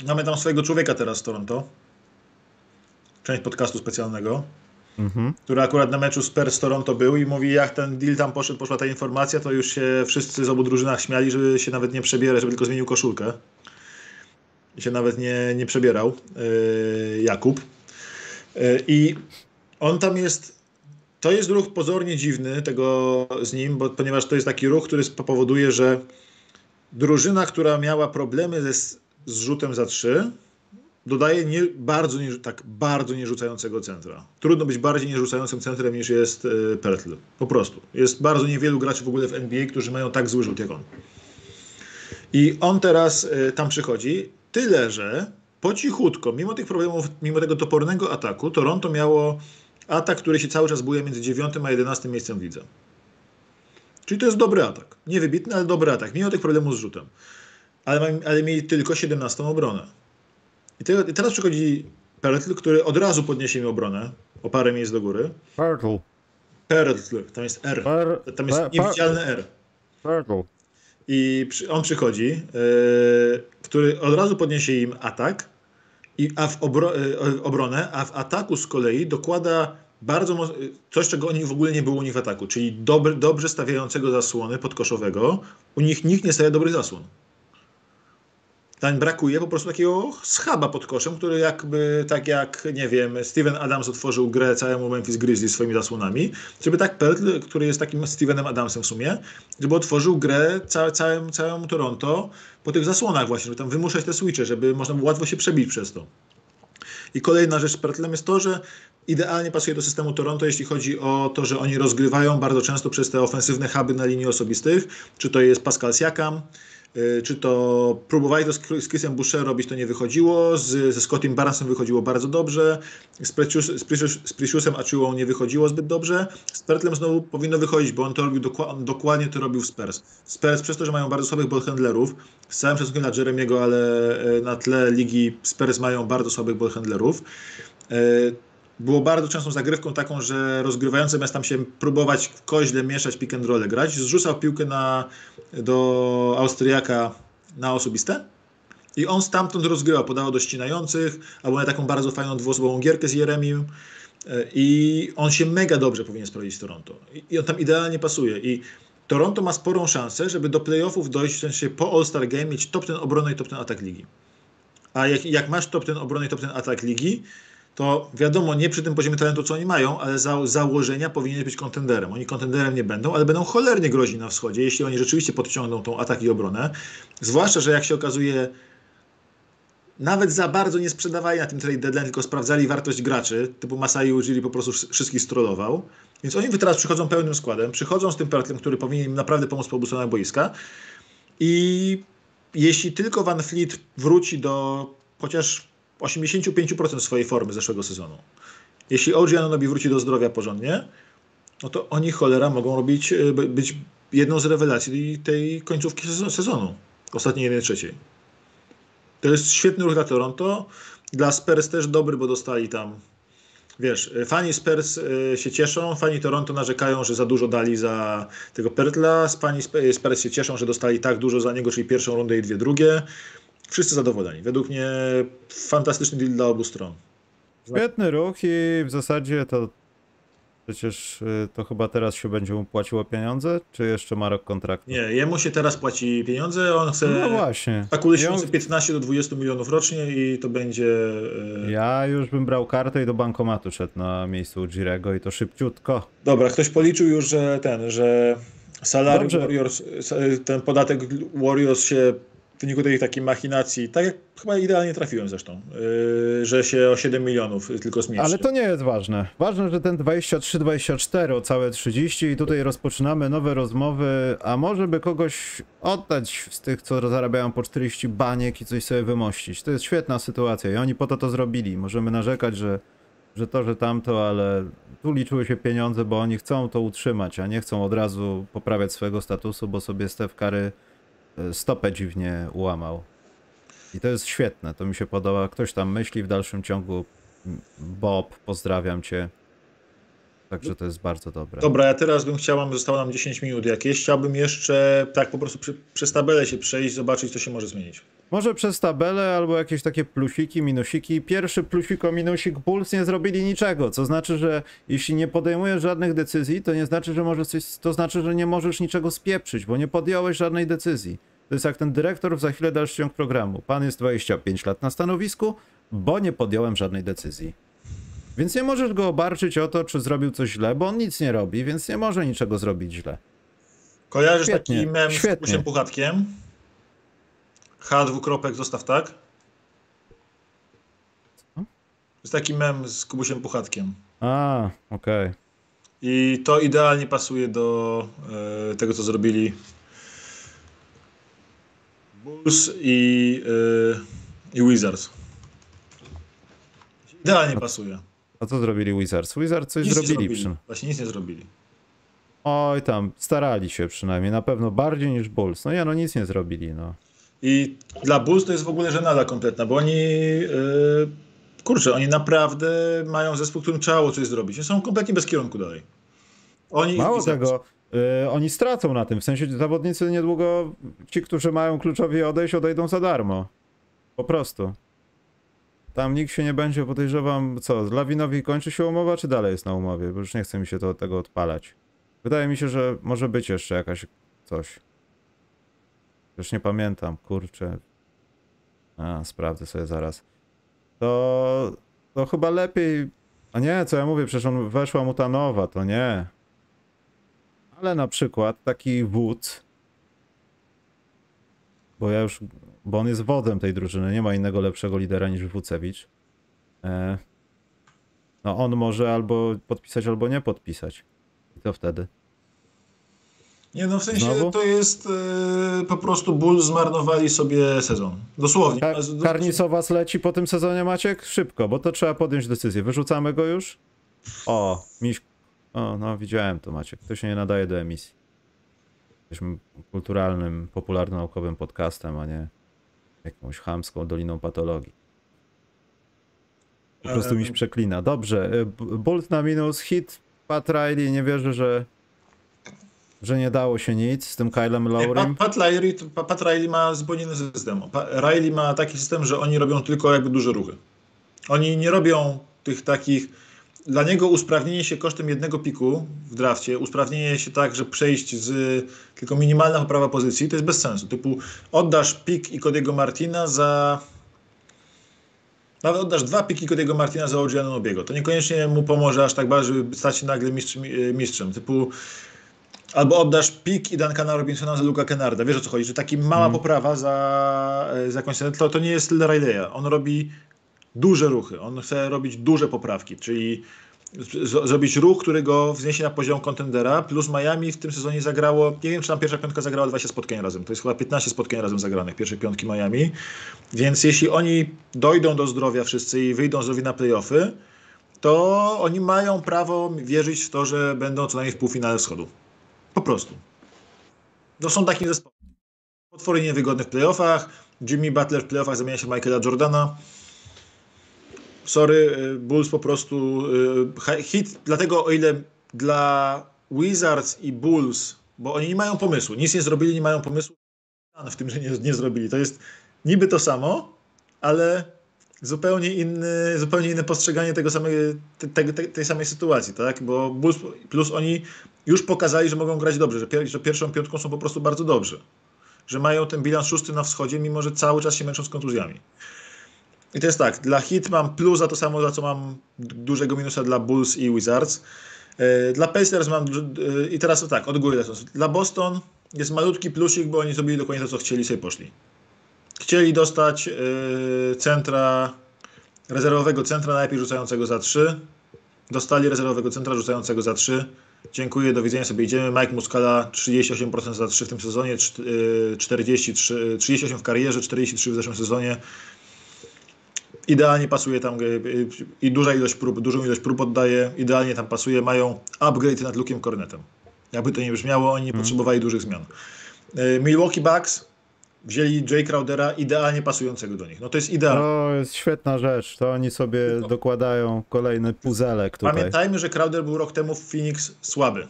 mamy tam swojego człowieka teraz z Toronto, część podcastu specjalnego, Mhm. który akurat na meczu Spurs Toronto był i mówi jak ten deal tam poszedł, poszła ta informacja, to już się wszyscy z obu drużynach śmiali, że się nawet nie przebiera, żeby tylko zmienił koszulkę. Się nawet nie, nie przebierał yy, Jakub. Yy, I on tam jest, to jest ruch pozornie dziwny tego z nim, bo, ponieważ to jest taki ruch, który powoduje, że drużyna, która miała problemy ze, z rzutem za trzy, dodaje nie, bardzo, nie, tak bardzo nierzucającego centra. Trudno być bardziej nierzucającym centrem niż jest e, Pertl. Po prostu. Jest bardzo niewielu graczy w ogóle w NBA, którzy mają tak zły rzut jak on. I on teraz e, tam przychodzi, tyle że po cichutko, mimo tych problemów, mimo tego topornego ataku, Toronto miało atak, który się cały czas buje między 9 a 11 miejscem w lidze. Czyli to jest dobry atak. Nie wybitny, ale dobry atak, mimo tych problemów z rzutem. Ale, ale mieli tylko 17 obronę. I, te, I teraz przychodzi Pertl, który od razu podniesie mi obronę o parę miejsc do góry. Peltl. Pertl, tam jest R. Tam jest niewidzialne R. Peltl. I on przychodzi, yy, który od razu podniesie im atak, i, a w yy, obronę, a w ataku z kolei dokłada bardzo coś, czego oni w ogóle nie było u nich w ataku, czyli dobry, dobrze stawiającego zasłony podkoszowego. U nich nikt nie stawia dobrych zasłon. Tam brakuje po prostu takiego schaba pod koszem, który jakby, tak jak, nie wiem, Steven Adams otworzył grę całemu Memphis Grizzlies swoimi zasłonami, żeby tak Pertl, który jest takim Stevenem Adamsem w sumie, żeby otworzył grę ca całym, całemu Toronto po tych zasłonach właśnie, żeby tam wymuszać te switche, żeby można było łatwo się przebić przez to. I kolejna rzecz z Pertlem jest to, że idealnie pasuje do systemu Toronto, jeśli chodzi o to, że oni rozgrywają bardzo często przez te ofensywne huby na linii osobistych, czy to jest Pascal Siakam, czy to próbowali to z Chris- z Chrisem Boucher robić, to nie wychodziło, z, ze Scottim Barnesem wychodziło bardzo dobrze, z, Precious, z, Precious, z Preciusem nie wychodziło zbyt dobrze, z Pertlem znowu powinno wychodzić, bo on to robił on dokładnie to robił w Spurs. Spurs przez to, że mają bardzo słabych ballhandlerów, z całym szacunkiem dla Jeremiego, ale e, na tle ligi Spurs mają bardzo słabych ballhandlerów, e, było bardzo częstą zagrywką taką, że rozgrywający zamiast tam się próbować koźle mieszać pick and roll grać, zrzucał piłkę na, do Austriaka na osobiste i on stamtąd rozgrywał, podawał do ścinających, albo na taką bardzo fajną dwuosobową gierkę z Jeremim e, i on się mega dobrze powinien sprawdzić w Toronto. I, on tam idealnie pasuje i Toronto ma sporą szansę, żeby do playoffów dojść, w sensie po All-Star Game mieć top ten obronę i top ten atak ligi. A jak, jak masz top ten obronę i top ten atak ligi, to wiadomo, nie przy tym poziomie talentu, co oni mają, ale za założenia powinien być kontenderem. Oni kontenderem nie będą, ale będą cholernie groźni na wschodzie, jeśli oni rzeczywiście podciągną tą atak i obronę. Zwłaszcza, że jak się okazuje, nawet za bardzo nie sprzedawali na tym trade deadline, tylko sprawdzali wartość graczy, typu Masai Ujiri po prostu wsz- wszystkich strollował. Więc oni teraz przychodzą pełnym składem, przychodzą z tym Pertlem, który powinien im naprawdę pomóc po obu boiska i jeśli tylko Van Fleet wróci do chociaż 85% swojej formy zeszłego sezonu, jeśli OG Anunobi wróci do zdrowia porządnie, no to oni cholera mogą robić, y, by- być jedną z rewelacji tej końcówki sezo- sezonu, ostatniej jednej trzeciej. To jest świetny ruch dla Toronto, dla Spurs też dobry, bo dostali tam Wiesz, y, fani Spurs y, się cieszą, fani Toronto narzekają, że za dużo dali za tego Pertla, fani Sp- Spurs się cieszą, że dostali tak dużo za niego, czyli pierwszą rundę i dwie drugie. Wszyscy zadowoleni. Według mnie fantastyczny deal dla obu stron. Świetny ruch i w zasadzie to przecież y, to chyba teraz się będzie mu płaciło pieniądze, czy jeszcze ma rok kontraktu? Nie, jemu się teraz płaci pieniądze, on chce... No właśnie. Kalkuluje I się on- chce 15 do 20 milionów rocznie i to będzie... y, Ja już bym brał kartę i do bankomatu szedł na miejscu Girego i to szybciutko. Dobra, ktoś policzył już, że ten, że salary. Warriors, ten podatek Warriors się w wyniku tej takiej machinacji, tak jak chyba idealnie trafiłem zresztą, yy, że się o 7 milionów tylko zmniejszy. Ale to nie jest ważne. Ważne, że ten 23-24 o całe 30 i tutaj rozpoczynamy nowe rozmowy, a może by kogoś oddać z tych, co zarabiają po 40 baniek i coś sobie wymościć. To jest świetna sytuacja i oni po to to zrobili. Możemy narzekać, że, że to, że tamto, ale tu liczyły się pieniądze, bo oni chcą to utrzymać, a nie chcą od razu poprawiać swojego statusu, bo sobie Steph Curry e, stopę dziwnie ułamał. I to jest świetne, to mi się podoba. Ktoś tam myśli w dalszym ciągu. Bob, pozdrawiam cię. Także to jest bardzo dobre. Dobra, ja teraz bym chciał, zostało nam 10 minut jakieś. Chciałbym jeszcze tak po prostu przez tabelę się przejść, zobaczyć, co się może zmienić. Może przez tabelę albo jakieś takie plusiki, minusiki. Pierwszy plusiko, minusik Bulls nie zrobili niczego, co znaczy, że jeśli nie podejmujesz żadnych decyzji, to nie znaczy, że możesz coś, to znaczy, że nie możesz niczego spieprzyć, bo nie podjąłeś żadnej decyzji. To jest jak ten dyrektor w za chwilę dalszy ciąg programu. Pan jest 25 lat na stanowisku, bo nie podjąłem żadnej decyzji. Więc nie możesz go obarczyć o to, czy zrobił coś źle, bo on nic nie robi, więc nie może niczego zrobić źle. Kojarzysz Świetnie, taki mem z świetnie. Kubusiem Puchatkiem? H dwukropek, zostaw tak? Jest taki mem z Kubusiem Puchatkiem. A, okej. I to idealnie pasuje do e, tego, co zrobili Bulls i, e, i Wizards. Idealnie pasuje. A co zrobili Wizards? Wizards coś Nic nie zrobili. Właśnie nic nie zrobili. Oj tam, starali się przynajmniej, na pewno bardziej niż Bulls. No ja no nic nie zrobili, no. I dla Bulls to jest w ogóle żenada kompletna, bo oni, yy, kurczę, oni naprawdę mają zespół, którym trzeba coś zrobić. Są kompletnie bez kierunku dalej. Oni Mało tego, y, oni stracą na tym, w sensie zawodnicy niedługo, ci, którzy mają kluczowi odejść, odejdą za darmo. Po prostu. Tam nikt się nie będzie, podejrzewam, co, Lawinowi kończy się umowa, czy dalej jest na umowie? Bo już nie chce mi się to, tego odpalać. Wydaje mi się, że może być jeszcze jakaś coś. Już nie pamiętam, kurczę. A, sprawdzę sobie zaraz. To, to chyba lepiej... A nie, co ja mówię, przecież on weszła mu ta nowa, to nie. Ale na przykład taki Wódz, bo ja już, bo on jest wodem tej drużyny, nie ma innego lepszego lidera niż Wucewicz. E, no on może albo podpisać, albo nie podpisać. I co wtedy? Nie no, w sensie Znowu? to jest yy, po prostu Bulls zmarnowali sobie sezon. Dosłownie. Ka- Karnisowas leci po tym sezonie, Maciek? Szybko, bo to trzeba podjąć decyzję. Wyrzucamy go już? O, miś... O, no widziałem to, Maciek. To się nie nadaje do emisji. Jesteśmy kulturalnym, popularno-naukowym podcastem, a nie jakąś chamską doliną patologii. Po prostu miś przeklina. Dobrze, B- Bolt na minus, hit Pat Riley, nie wierzę, że że nie dało się nic z tym Kylem Pat, Lowrym. Pat, Riley, to- Pat Riley ma zupełnie inny system. Riley ma taki system, że oni robią tylko jakby duże ruchy. Oni nie robią tych takich. Dla niego usprawnienie się kosztem jednego piku w drafcie, usprawnienie się tak, że przejść z tylko minimalna poprawa pozycji, to jest bez sensu. Typu oddasz pik i Cody'ego Martina za. Nawet oddasz dwa piki Cody'ego Martina za OG Anunobiego. To niekoniecznie mu pomoże aż tak bardzo, żeby stać się nagle mistrzem. mistrzem. Typu Albo oddasz pik i Duncana Robinsona za Luka Kennarda. Wiesz o co chodzi? Że taka mała poprawa za, e, za jakąś cenę, to, to nie jest styl Riley'a. On robi duże ruchy. On chce robić duże poprawki, czyli z- zrobić ruch, który go wzniesie na poziom kontendera, plus Miami w tym sezonie zagrało, nie wiem czy tam pierwsza piątka zagrała 20 spotkań razem, to jest chyba 15 spotkań razem zagranych, pierwszej piątki Miami, więc jeśli oni dojdą do zdrowia wszyscy i wyjdą zdrowi na playoffy, to oni mają prawo wierzyć w to, że będą co najmniej w półfinale wschodu. Po prostu. To są takie zespoły. Potwory niewygodne w playoffach. Jimmy Butler w playoffach zamienia się Michaela Jordana. Sorry, y, Bulls po prostu y, hit, dlatego o ile dla Wizards i Bulls, bo oni nie mają pomysłu, nic nie zrobili, nie mają pomysłu w tym, że nie, nie zrobili. To jest niby to samo, ale zupełnie, inny, zupełnie inne postrzeganie tego samego, te, te, te, tej samej sytuacji, tak? Bo Bulls plus oni już pokazali, że mogą grać dobrze, że, pier, że pierwszą piątką są po prostu bardzo dobrzy. Że mają ten bilans szósty na wschodzie, mimo że cały czas się męczą z kontuzjami. I to jest tak, dla Hit mam plus za to samo, za co mam dużego minusa dla Bulls i Wizards. Yy, Dla Pacers mam, yy, i teraz tak, od góry lecąc. Dla Boston jest malutki plusik, bo oni zrobili dokładnie to, co chcieli, sobie poszli. Chcieli dostać yy, centra, rezerwowego centra, najpierw rzucającego za 3. Dostali rezerwowego centra rzucającego za 3. Dziękuję, do widzenia, sobie idziemy. Mike Muscala 38% za 3 w tym sezonie, czt- yy, 43, 38 w karierze, 43 w zeszłym sezonie. Idealnie pasuje tam yy, i duża ilość prób, dużą ilość prób oddaje, idealnie tam pasuje. Mają upgrade nad Lukiem Cornetem. Jakby to nie brzmiało, oni nie potrzebowali dużych zmian. Milwaukee Bucks wzięli Jay Crowdera idealnie pasującego do nich. No to jest idealne. To jest świetna rzecz. To oni sobie dokładają kolejny puzelek tutaj. Pamiętajmy, że Crowder był rok temu w Phoenix słaby.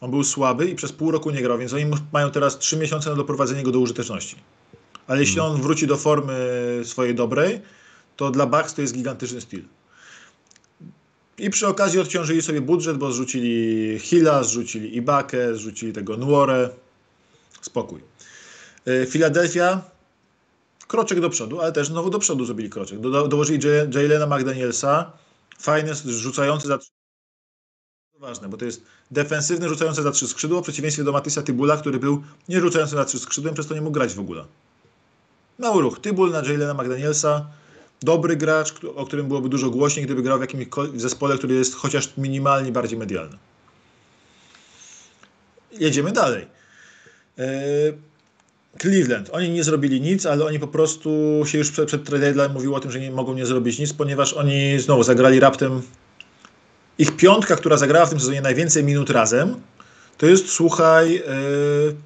On był słaby i przez pół roku nie grał, więc oni mają teraz 3 miesiące na doprowadzenie go do użyteczności. Ale jeśli on wróci do formy swojej dobrej, to dla Bucks to jest gigantyczny styl. I przy okazji odciążyli sobie budżet, bo zrzucili Hilla, zrzucili Ibakę, zrzucili tego Nuorę. Spokój. Y, Philadelphia kroczek do przodu, ale też znowu do przodu zrobili kroczek. Do, dołożyli Jalena McDanielsa, fajny, rzucający za ważne, bo to jest defensywny, rzucający za trzy skrzydła, w przeciwieństwie do Matysa Tybula, który był nie rzucający za trzy skrzydłem, przez to nie mógł grać w ogóle. Mały ruch. Tybul na Jalena McDanielsa, dobry gracz, o którym byłoby dużo głośniej, gdyby grał w jakimś zespole, który jest chociaż minimalnie bardziej medialny. Jedziemy dalej. E, Cleveland. Oni nie zrobili nic, ale oni po prostu się już przed, przed deadline mówiło o tym, że nie mogą nie zrobić nic, ponieważ oni znowu zagrali raptem. Ich piątka, która zagrała w tym sezonie najwięcej minut razem, to jest, słuchaj, yy,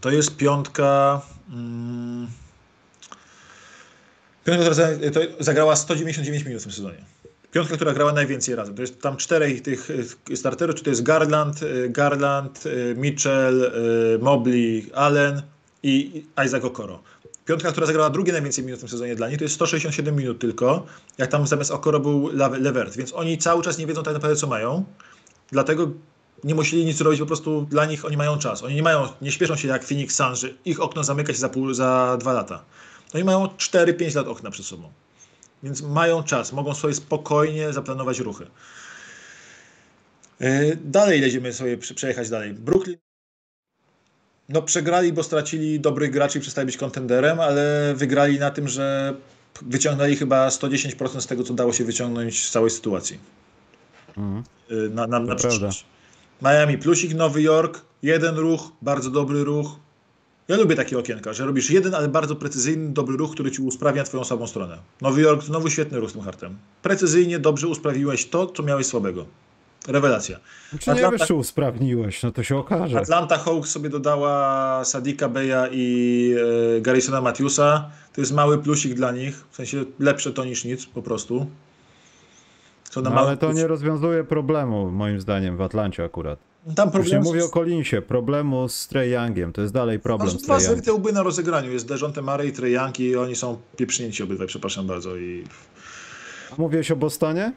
to jest piątka. Yy, piątka, która zagrała 199 minut w tym sezonie. Piątka, która grała najwięcej razem. To jest tam czterech tych starterów, czy to jest Garland, Garland, Mitchell, Mobley, Allen i Isaac Okoro. Piątka, która zagrała drugie najwięcej minut w tym sezonie dla nich, to jest 167 minut tylko, jak tam zamiast Okoro był Levert, więc oni cały czas nie wiedzą tak naprawdę, co mają, dlatego nie musieli nic robić, po prostu dla nich oni mają czas. Oni nie mają, nie śpieszą się jak Phoenix Suns, że ich okno zamyka się za, pół, za dwa lata. Oni mają 4-5 lat okna przed sobą. Więc mają czas, mogą sobie spokojnie zaplanować ruchy. E, dalej będziemy sobie przejechać dalej. Brooklyn no przegrali, bo stracili dobrych graczy i przestali być kontenderem, ale wygrali na tym, że wyciągnęli chyba 110% z tego, co dało się wyciągnąć z całej sytuacji. Mhm. Na, na, na przyszłość. Miami plusik, Nowy Jork, jeden ruch, bardzo dobry ruch. Ja lubię takie okienka, że robisz jeden, ale bardzo precyzyjny, dobry ruch, który ci usprawnia twoją słabą stronę. Nowy Jork znowu świetny ruch z tym hartem. Precyzyjnie, dobrze usprawiłeś to, co miałeś słabego. Rewelacja. Czy Atlanta... nie wiesz, czy usprawniłeś, no to się okaże. Atlanta Hawks sobie dodała Sadika Beya i e, Garrisona Matthewsa. To jest mały plusik dla nich, w sensie lepsze to niż nic po prostu. No, ale to nie rozwiązuje problemu, moim zdaniem, w Atlancie akurat. Tam problem... Już nie mówię o Collinsie, problemu z Trey Youngiem, to jest dalej problem Masz z Trey Youngiem. Dwa łby na rozegraniu, jest Dejonte Murray i Trey Young i oni są pieprznięci obydwaj, przepraszam bardzo. I... Mówiłeś o Bostonie?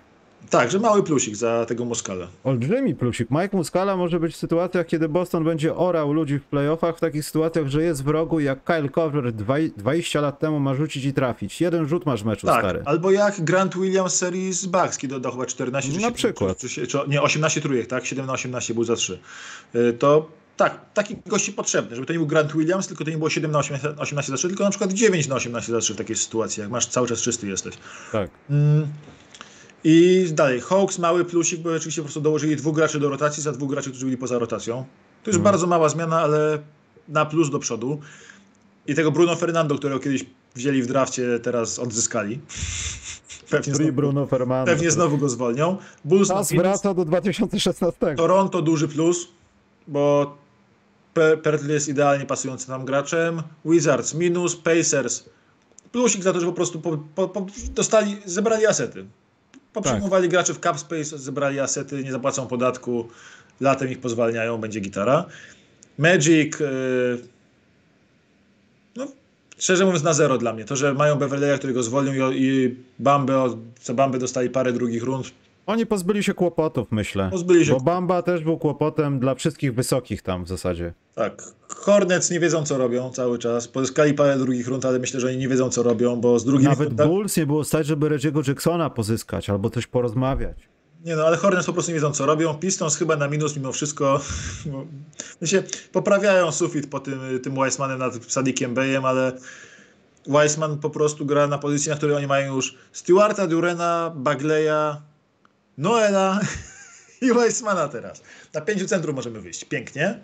Tak, że mały plusik za tego Moskala. Olbrzymi plusik. Mike Muscala może być w sytuacjach, kiedy Boston będzie orał ludzi w playoffach, w takich sytuacjach, że jest w rogu, jak Kyle Korver 20 lat temu ma rzucić i trafić. Jeden rzut masz w meczu, tak, stary. albo jak Grant Williams serii z Bucks, kiedy oddał chyba 14 czy Na przykład. Czy, czy, czy, nie, 18 trójek, tak? 7 na 18 był za 3. Y, to tak, taki gości potrzebny, żeby to nie był Grant Williams, tylko to nie było 7 na 18 za 3, tylko na przykład 9 na 18 za 3 w takiej sytuacji, jak masz cały czas czysty jesteś. Tak. Mm. I dalej, Hawks mały plusik, bo oczywiście po prostu dołożyli dwóch graczy do rotacji za dwóch graczy, którzy byli poza rotacją. To jest mhm. bardzo mała zmiana, ale na plus do przodu. I tego Bruno Fernando, którego kiedyś wzięli w drafcie, teraz odzyskali. Pewnie znowu, Bruno Fernando. Pewnie znowu go zwolnią. Bulls Czas wraca do 2016. Toronto duży plus, bo Pertl jest idealnie pasujący nam graczem. Wizards minus, Pacers plusik za to, że po prostu po, po, po dostali, zebrali asety. Poprzyjmowali tak. graczy w Capspace, zebrali asety, nie zapłacą podatku, latem ich pozwalniają, będzie gitara. Magic, yy, no szczerze mówiąc na zero dla mnie. To, że mają Beverleya, którego zwolnią i, i Bambę, co Bamby dostali parę drugich rund, oni pozbyli się kłopotów, myślę. Pozbyli się. Bo Bamba też był kłopotem dla wszystkich wysokich tam w zasadzie. Tak. Hornets nie wiedzą, co robią cały czas. Pozyskali parę drugich rund, ale myślę, że oni nie wiedzą, co robią, bo z drugim. Nawet rundach... Bulls nie było stać, żeby Reggie'ego Jacksona pozyskać albo coś porozmawiać. Nie no, ale Hornets po prostu nie wiedzą, co robią. Pistons chyba na minus mimo wszystko. się poprawiają sufit po tym, tym Weissmanem nad Sadikiem Beyem, ale Weissman po prostu gra na pozycji, na której oni mają już Stewarta, Durena, Bagleya, Noela i Weissmana teraz. Na pięciu centrum możemy wyjść. Pięknie.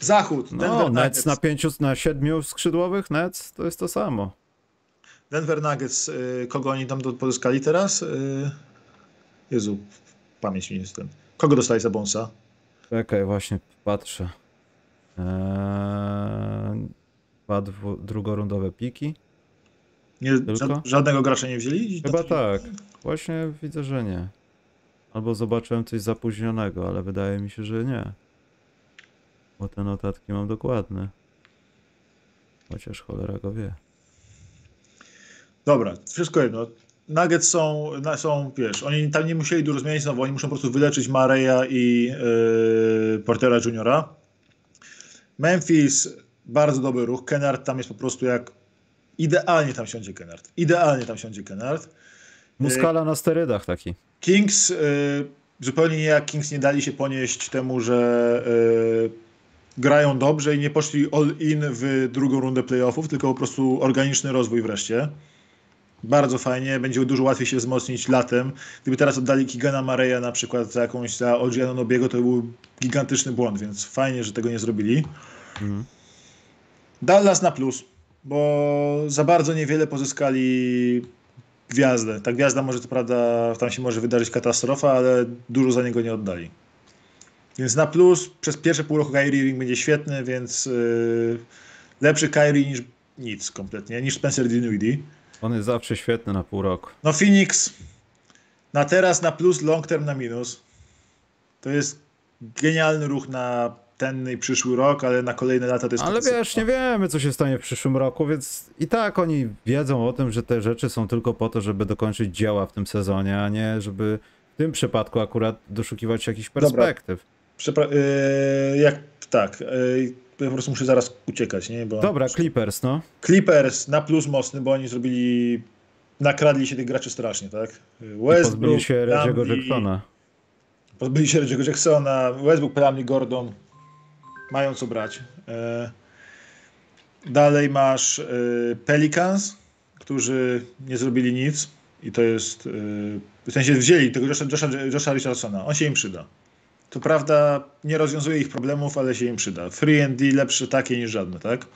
Zachód. No, Denver Nets na pięciu, na siedmiu skrzydłowych Nets to jest to samo. Denver Nuggets, y, kogo oni tam pozyskali teraz? Y, Jezu, pamięć mi jest ten. Kogo dostali za bonsa? Czekaj, właśnie patrzę. Eee... dwa drugorundowe piki. Nie, żadnego gracza nie wzięli? Chyba tak. Właśnie widzę, że nie. Albo zobaczyłem coś zapóźnionego, ale wydaje mi się, że nie. Bo te notatki mam dokładne. Chociaż cholera go wie. Dobra, wszystko jedno. Nuggets są, są, wiesz, oni tam nie musieli dużo zmienić, no bo oni muszą po prostu wyleczyć Mareya i yy, Portera Juniora. Memphis, bardzo dobry ruch. Kennard tam jest po prostu jak... Idealnie tam siądzie Kennard. Idealnie tam siądzie Kennard. Muskala na sterydach taki. Kings, y, zupełnie nie jak Kings nie dali się ponieść temu, że y, grają dobrze i nie poszli all in w drugą rundę playoffów, tylko po prostu organiczny rozwój wreszcie. Bardzo fajnie, będzie dużo łatwiej się wzmocnić latem. Gdyby teraz oddali Kigana Mareya na przykład za jakąś, za Olgiana Nobiego, to był gigantyczny błąd, więc fajnie, że tego nie zrobili. Mhm. Dallas na plus, bo za bardzo niewiele pozyskali gwiazdę. Ta gwiazda może, to prawda, tam się może wydarzyć katastrofa, ale dużo za niego nie oddali. Więc na plus przez pierwsze pół roku Kyrie Irving będzie świetny, więc yy, lepszy Kyrie niż nic kompletnie, niż Spencer Dinwiddie. On jest zawsze świetny na pół roku. No Phoenix na teraz na plus, long term na minus. To jest genialny ruch na ten i przyszły rok, ale na kolejne lata to jest Ale wiesz, nie wiemy, co się stanie w przyszłym roku, więc i tak oni wiedzą o tym, że te rzeczy są tylko po to, żeby dokończyć dzieła w tym sezonie, a nie żeby w tym przypadku akurat doszukiwać się jakichś perspektyw. Przepra- yy, jak tak, yy, po prostu muszę zaraz uciekać, nie? Bo Dobra, Clippers, no. Clippers na plus mocny, bo oni zrobili, nakradli się tych graczy strasznie, tak? Westbrook, pozbyli się Reggie'ego Jacksona. Pozbyli się Reggie'ego Jacksona, Westbrook, Plumlee, Gordon, mają co brać. Yy, dalej masz yy, Pelicans, którzy nie zrobili nic i to jest, yy, w sensie wzięli tego Josha, Josha, Josha Richardsona, on się im przyda. To prawda, nie rozwiązuje ich problemów, ale się im przyda. Free and D lepsze takie niż żadne, tak?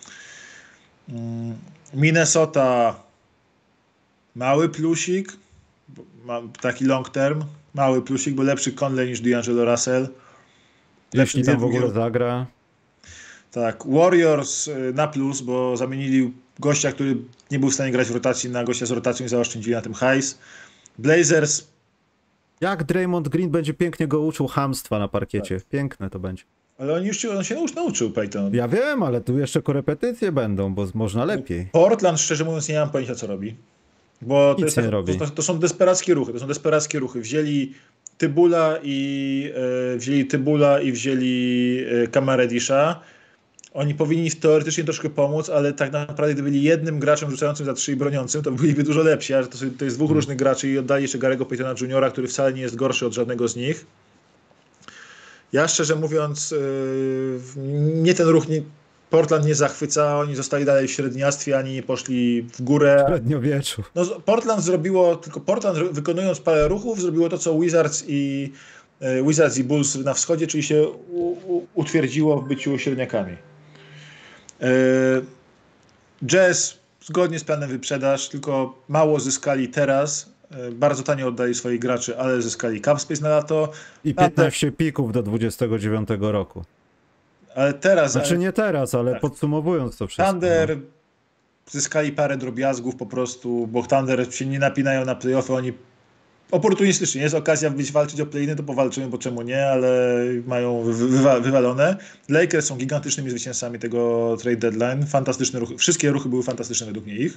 Mm, Minnesota mały plusik, bo ma taki long term, mały plusik, bo lepszy Conley niż D'Angelo Russell. Jeśli tam w ogóle zagra. Tak, Warriors y, na plus, bo zamienili gościa, który nie był w stanie grać w rotacji na gościa z rotacją i zaoszczędzili na tym hajs. Blazers Jak Draymond Green będzie pięknie go uczył hamstwa na parkiecie. Tak. Piękne to będzie. Ale on już on się nauczy, nauczył, Peyton. Ja wiem, ale tu jeszcze korepetycje będą, bo można lepiej. Portland, szczerze mówiąc, nie mam pojęcia, co robi. Bo to, jest nie tak, robi. To, to są desperackie ruchy. To są desperackie ruchy. Wzięli Tybula i e, wzięli Tybula i wzięli e, Kamaredisza. Oni powinni teoretycznie troszkę pomóc, ale tak naprawdę gdyby byli jednym graczem rzucającym za trzy i broniącym, to byliby dużo lepsi, a to, to jest dwóch Hmm. różnych graczy i oddali jeszcze Garego Paytona Juniora, który wcale nie jest gorszy od żadnego z nich. Ja szczerze mówiąc, yy, mnie ten ruch nie, Portland nie zachwyca, oni zostali dalej w średniactwie, ani nie poszli w górę. Średniowieczu. No, Portland zrobiło, tylko Portland wykonując parę ruchów, zrobiło to, co Wizards i e, Wizards i Bulls na wschodzie, czyli się u, u, utwierdziło w byciu średniakami. E, Jazz zgodnie z planem wyprzedaż, tylko mało zyskali teraz. E, Bardzo tanio oddali swoich graczy, ale zyskali cap space na lato. I 15 pików do 29 roku. Ale teraz Znaczy nie teraz, ale Tak. podsumowując to wszystko. Thunder zyskali parę drobiazgów po prostu, bo Thunder się nie napinają na playoffy, oni oportunistycznie, jest okazja być walczyć o play to powalczymy, bo czemu nie, ale mają wy- wywa wywalone. Lakers są gigantycznymi zwycięzcami tego trade deadline, fantastyczne ruchy, wszystkie ruchy były fantastyczne według mnie ich.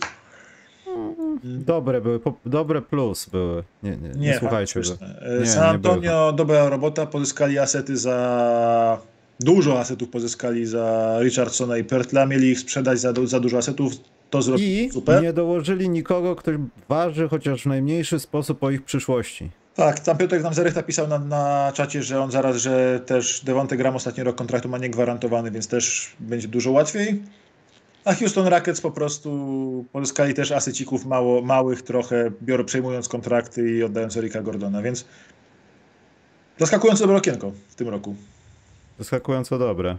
Dobre były, dobre plus były. Nie, nie, nie, słuchajcie go. fantastyczne. E, Nie, San nie Antonio, dobra robota, pozyskali asety za... Dużo asetów pozyskali za Richardsona i Pertla, mieli ich sprzedać za, za dużo asetów, to zrobili I super. nie dołożyli nikogo, kto waży chociaż w najmniejszy sposób o ich przyszłości. Tak, tam Piotrek nam Zarech napisał na, na czacie, że on zaraz, że też Devonte Gram ostatni rok kontraktu ma niegwarantowany, więc też będzie dużo łatwiej. A Houston Rockets po prostu pozyskali też asycików mało, małych trochę, biorą, przejmując kontrakty i oddając Erika Gordona, więc zaskakująco dobre okienko w tym roku. Zaskakująco dobre.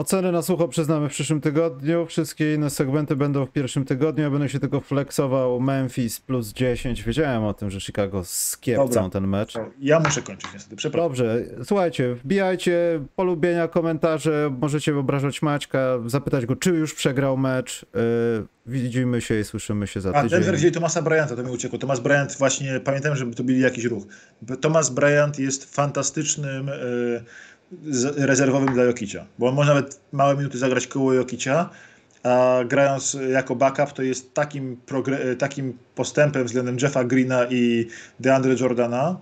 Oceny na sucho przyznamy w przyszłym tygodniu. Wszystkie inne segmenty będą w pierwszym tygodniu. Ja będę się tylko flexował Memphis plus 10. Wiedziałem o tym, że Chicago skiepcą ten mecz. Ja muszę kończyć niestety, przepraszam. Dobrze, słuchajcie, wbijajcie polubienia, komentarze, możecie obrażać Maćka, zapytać go, czy już przegrał mecz. Yy, widzimy się i słyszymy się za A tydzień. Denver wzięli Tomasa Bryanta, to mi uciekło. Thomas Bryant właśnie, pamiętam, żeby to byli jakiś ruch. Thomas Bryant jest fantastycznym z- rezerwowym dla Jokicia, bo on może nawet małe minuty zagrać koło Jokicia, a grając jako backup to jest takim, takim postępem względem Jeffa Greena i DeAndre Jordana.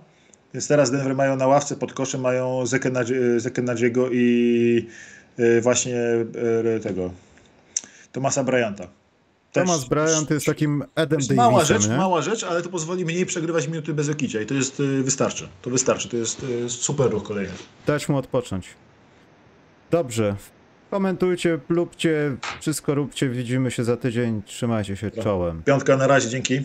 Więc teraz Denver mają na ławce pod koszem mają Zekenadziego i e, właśnie e, tego Thomasa Bryanta. Też- Thomas Bryant jest takim Edem to jest mała Davisem, rzecz, nie? mała rzecz, ale to pozwoli mniej przegrywać minuty bez Okicia i to jest y, wystarczy. To wystarczy, to jest y, super ruch kolejny. Dać mu odpocząć. Dobrze. Komentujcie, lubcie, wszystko róbcie, widzimy się za tydzień, trzymajcie się czołem. Piątka na razie, dzięki.